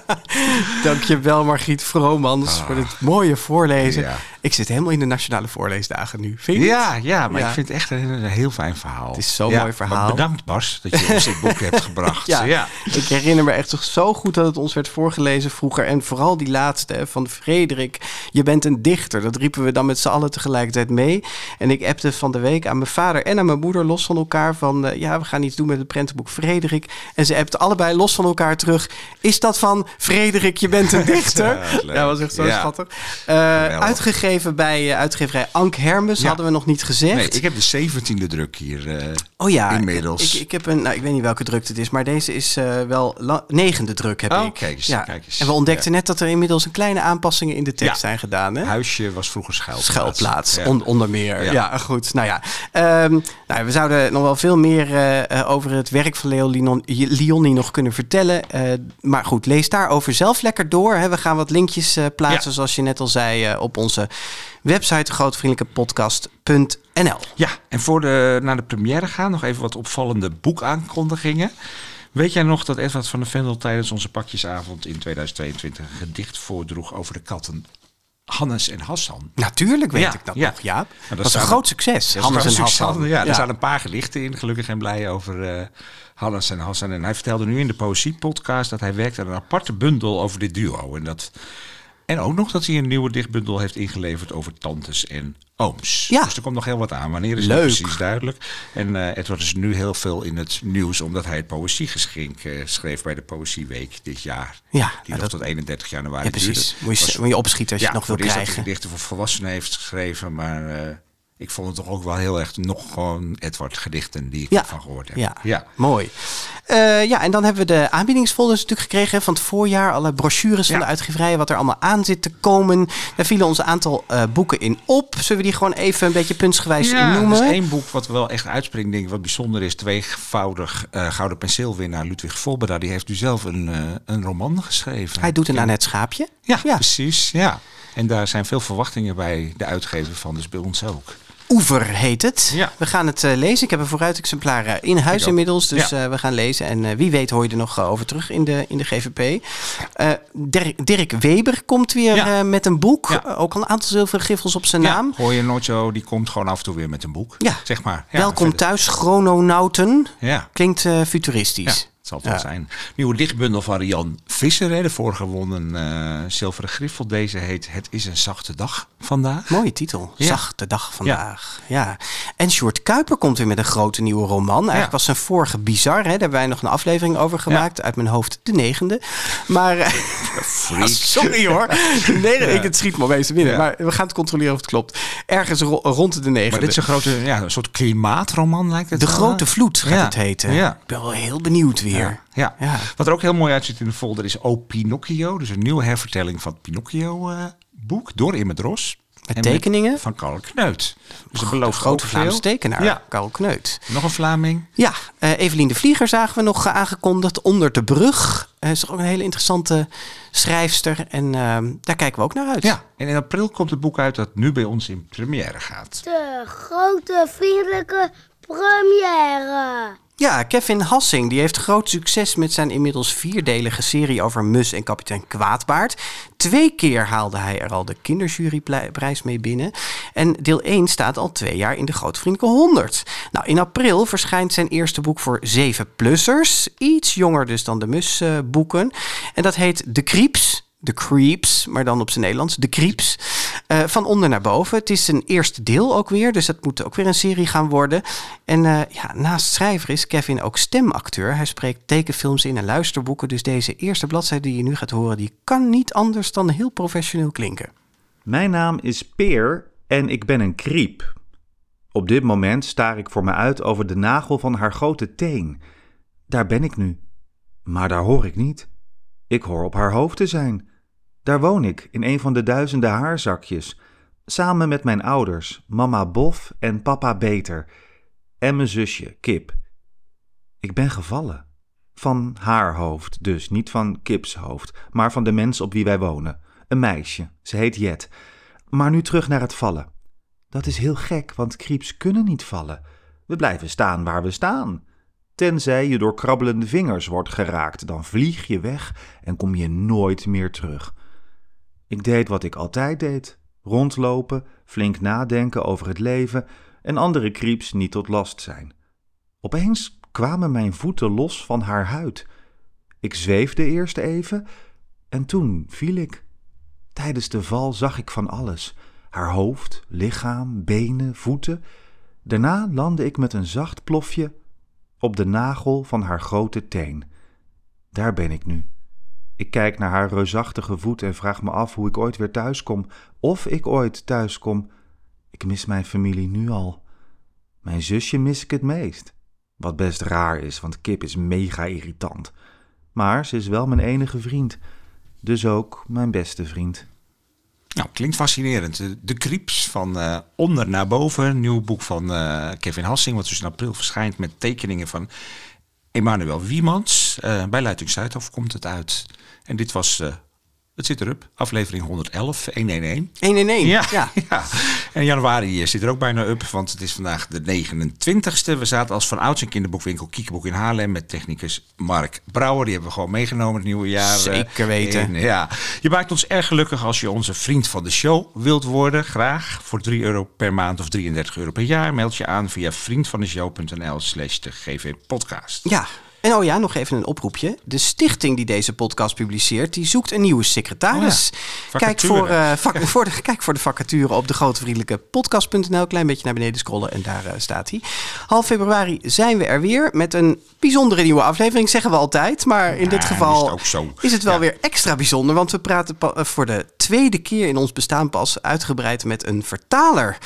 <laughs> Dankjewel, Margriet Vromans, ah. voor dit mooie voorlezen. Ik zit helemaal in de nationale voorleesdagen nu. Vind je ja, ja, maar ik vind het echt een, heel fijn verhaal. Het is zo'n mooi verhaal. Bedankt, Bas, dat je ons dit boek hebt gebracht. <laughs> Ja, ik herinner me echt zo goed dat het ons werd voorgelezen vroeger. En vooral die laatste van Frederik. Je bent een dichter. Dat riepen we dan met z'n allen tegelijkertijd mee. En ik appte van de week aan mijn vader en aan mijn moeder los van elkaar. Van uh, ja, we gaan iets doen met het prentenboek Frederik. En ze appten allebei los van elkaar terug. Is dat van Frederik, je bent een <laughs> dichter? ja, was echt zo schattig. Uh, uitgegeven bij uh, uitgeverij Ank Hermes, hadden we nog niet gezegd. Nee, ik heb de zeventiende druk hier uh, oh, ja, inmiddels. Ik, ik, heb een, nou, ik weet niet welke druk het is, maar deze is wel negende druk heb oh, ik. Kijk eens, ja. kijk eens. En we ontdekten net dat er inmiddels een kleine aanpassingen in de tekst zijn gedaan. Hè? Huisje was vroeger schuilplaats. Schuilplaats, onder meer. Ja. goed. Nou ja, um, nou, we zouden nog wel veel meer over het werk van Leo Lioni nog kunnen vertellen. maar goed, lees daarover zelf lekker door. Hè. We gaan wat linkjes plaatsen, zoals je net al zei, op onze website grootvriendelijkepodcast.nl. Ja, en voor de, naar de première gaan nog even wat opvallende boekaankondigingen. Weet jij nog dat Edward van der Vendel tijdens onze pakjesavond in 2022 een gedicht voordroeg over de katten Hannes en Hassan. Natuurlijk weet ik dat ja. nog, Jaap. dat was een groot succes, Hannes en Hassan. Ja, er staan een paar gedichten in, gelukkig en blij, over uh, Hannes en Hassan. En hij vertelde nu in de Poëzie-podcast dat hij werkt aan een aparte bundel over dit duo. En, dat, en ook nog dat hij een nieuwe dichtbundel heeft ingeleverd over tantes en ooms. Ja. Dus er komt nog heel wat aan. Wanneer is Leuk. precies duidelijk? En uh, Edward is nu heel veel in het nieuws, omdat hij het poëziegeschenk uh, schreef bij de Poëzieweek dit jaar. Ja, die nog tot 31 januari ja, precies. Moet je, moet je opschieten als je het nog wil krijgen. gedichten voor volwassenen heeft geschreven, maar... Uh, ik vond het toch ook wel heel erg nog gewoon Edward gedichten die ik Ja. ervan gehoord heb. Ja, ja. mooi. Eh, ja, en dan hebben we de aanbiedingsfolders natuurlijk gekregen van het voorjaar. Alle brochures van Ja. de uitgeverijen, wat er allemaal aan zit te komen. Daar vielen ons een aantal eh, boeken in op. Zullen we die gewoon even een beetje puntsgewijs noemen? er is één boek wat wel echt uitspringt, denk ik, wat bijzonder is. Tweevoudig eh, gouden penseelwinnaar Ludwig Volbera. Die heeft nu zelf een, een roman geschreven. Hij doet een Annette Schaapje. Ja, precies. Ja. En daar zijn veel verwachtingen bij de uitgever van, dus bij ons ook. Oever heet het. Ja. We gaan het eh, lezen. Ik heb een vooruitexemplaar eh, in huis inmiddels. Dus Ja. eh, we gaan lezen. En eh, wie weet hoor je er nog over terug in de, in de GVP. Dirk, Dirk Weber komt weer Ja. met een boek. Ook al een aantal zilveren griffels op zijn naam. Hoor je zo, die komt gewoon af en toe weer met een boek. Ja. Zeg maar. Ja, Welkom thuis, chrononauten. Ja. Klinkt Ja, futuristisch. Zal het wel zijn. Nieuwe dichtbundel van Jan Visser. Hè, de vorige gewonnen eh zilveren griffel. Deze heet Het is een zachte dag vandaag. Mooie titel. Ja. Zachte dag vandaag. Ja. En Sjoerd Kuiper komt weer met een grote nieuwe roman. Eigenlijk was zijn vorige bizar. Hè? Daar hebben wij nog een aflevering over gemaakt. Uit mijn hoofd de negende. Maar... eh. <laughs> Sorry hoor. Nee, ik, het schiet me opeens te binnen. Maar we gaan het controleren of het klopt. Ergens ro- rond de negende. Maar dit is een grote, ja, een soort klimaatroman lijkt het de wel, Grote? Vloed gaat het heten. Ja. Ik ben wel heel benieuwd weer. Ja. Ja. Ja. Wat er ook heel mooi uitziet in de folder is O Pinocchio. Dus een nieuwe hervertelling van het Pinocchio-boek door Imme Dros. Met En tekeningen? Van Karl Kneut. Dus dat De belooft grote ook Vlaamse veel. tekenaar, Ja. Karel Kneut. Nog een Vlaming. Ja, eh Evelien de Vlieger zagen we nog eh, aangekondigd. Onder de brug. Eh is toch ook een hele interessante schrijfster. En ehm, daar kijken we ook naar uit. Ja. En in april komt het boek uit dat nu bij ons in première gaat. De grote vriendelijke première. Ja, Kevin Hassing die heeft groot succes met zijn inmiddels vierdelige serie over Mus en kapitein Kwaadbaard. Twee keer haalde hij er al de kinderjuryprijs mee binnen. En deel 1 staat al twee jaar in de Grootvriendelijke 100. Nou, in april verschijnt zijn eerste boek voor 7-plussers. Iets jonger dus dan de Mus-boeken. en dat heet De Creeps. De Creeps, maar dan op zijn Nederlands. De Creeps. Eh, van onder naar boven. Het is een eerste deel ook weer, dus dat moet ook weer een serie gaan worden. En eh, ja, naast schrijver is Kevin ook stemacteur. Hij spreekt tekenfilms in en luisterboeken. Dus deze eerste bladzijde die je nu gaat horen, die kan niet anders dan heel professioneel klinken. Mijn naam is Peer en ik ben een kriep. Op dit moment staar ik voor me uit over de nagel van haar grote teen. Daar ben ik nu. Maar daar hoor ik niet. Ik hoor op haar hoofd te zijn. Daar woon ik in een van de duizenden haarzakjes. Samen met mijn ouders, mama Bof en papa Beter. En mijn zusje, Kip. Ik ben gevallen. Van haar hoofd, dus niet van Kips hoofd, maar van de mens op wie wij wonen. Een meisje, ze heet Jet. Maar nu terug naar het vallen. Dat is heel gek, want krieps kunnen niet vallen. We blijven staan waar we staan. Tenzij je door krabbelende vingers wordt geraakt, dan vlieg je weg en kom je nooit meer terug. Ik deed wat ik altijd deed: rondlopen, flink nadenken over het leven en andere krieps niet tot last zijn. Opeens kwamen mijn voeten los van haar huid. Ik zweefde eerst even en toen viel ik. Tijdens de val zag ik van alles: haar hoofd, lichaam, benen, voeten. Daarna landde ik met een zacht plofje op de nagel van haar grote teen. Daar ben ik nu. Ik kijk naar haar reusachtige voet en vraag me af hoe ik ooit weer thuis kom. Of ik ooit thuis kom. Ik mis mijn familie nu al. Mijn zusje mis ik het meest. Wat best raar is, want Kip is mega irritant. Maar ze is wel mijn enige vriend. Dus ook mijn beste vriend. Nou, klinkt fascinerend. De- Creeps van eh, onder naar boven. Nieuw boek van eh, Kevin Hassing, wat dus in april verschijnt met tekeningen van Emmanuel Wiemans. Eh, bij Luiting Zuidhof komt het uit. En dit was, eh, het zit erop, aflevering 111, 111. 111, Ja, ja. <laughs> ja. En januari eh, zit er ook bijna up, want het is vandaag de 29ste. We zaten als van ouds in kinderboekwinkel Kiekeboek in Haarlem met technicus Mark Brouwer. Die hebben we gewoon meegenomen het nieuwe jaar. eh, Zeker weten. ja. Je maakt ons erg gelukkig als je onze vriend van de show wilt worden. Graag voor 3 euro per maand of 33 euro per jaar. Meld je aan via vriendvandeshow.nl slash de GV podcast. Ja. En oh ja, nog even een oproepje. De stichting die deze podcast publiceert, die zoekt een nieuwe secretaris. Oh ja, kijk, voor, <laughs> voor de, kijk voor de vacature op de grootvriendelijke podcast.nl. Klein beetje naar beneden scrollen en daar eh, staat hij. Half februari zijn we er weer met een bijzondere nieuwe aflevering, zeggen we altijd. Maar in dit geval is het is wel Ja. weer extra bijzonder, want we praten pa- eh, voor de tweede keer in ons bestaan pas uitgebreid met een vertaler.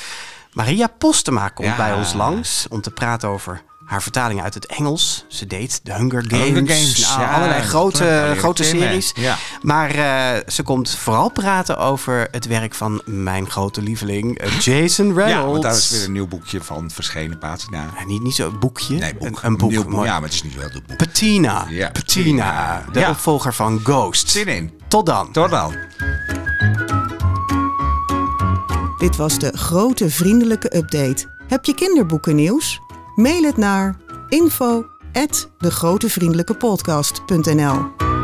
Maria Postema komt bij ons langs om te praten over haar vertaling uit het Engels. Ze deed de Hunger Games, Hunger Games, nou, ja, allerlei grote, grote series. Ja. Maar eh, ze komt vooral praten over het werk van mijn grote lieveling eh, Jason Reynolds. Ja, want daar is weer een nieuw boekje van verschenen, Patina. Ja, niet, niet zo'n boekje, Nee, boek. Een, een boek. Nieuw. Ja, maar het is niet wel het boek. Patina. Ja, Patina. Patina. De Ja. opvolger van Ghost. Zin in. Tot dan. Tot dan. Dit was de grote vriendelijke update. Heb je kinderboekennieuws? Mail het naar info@degrotevriendelijkepodcast.nl.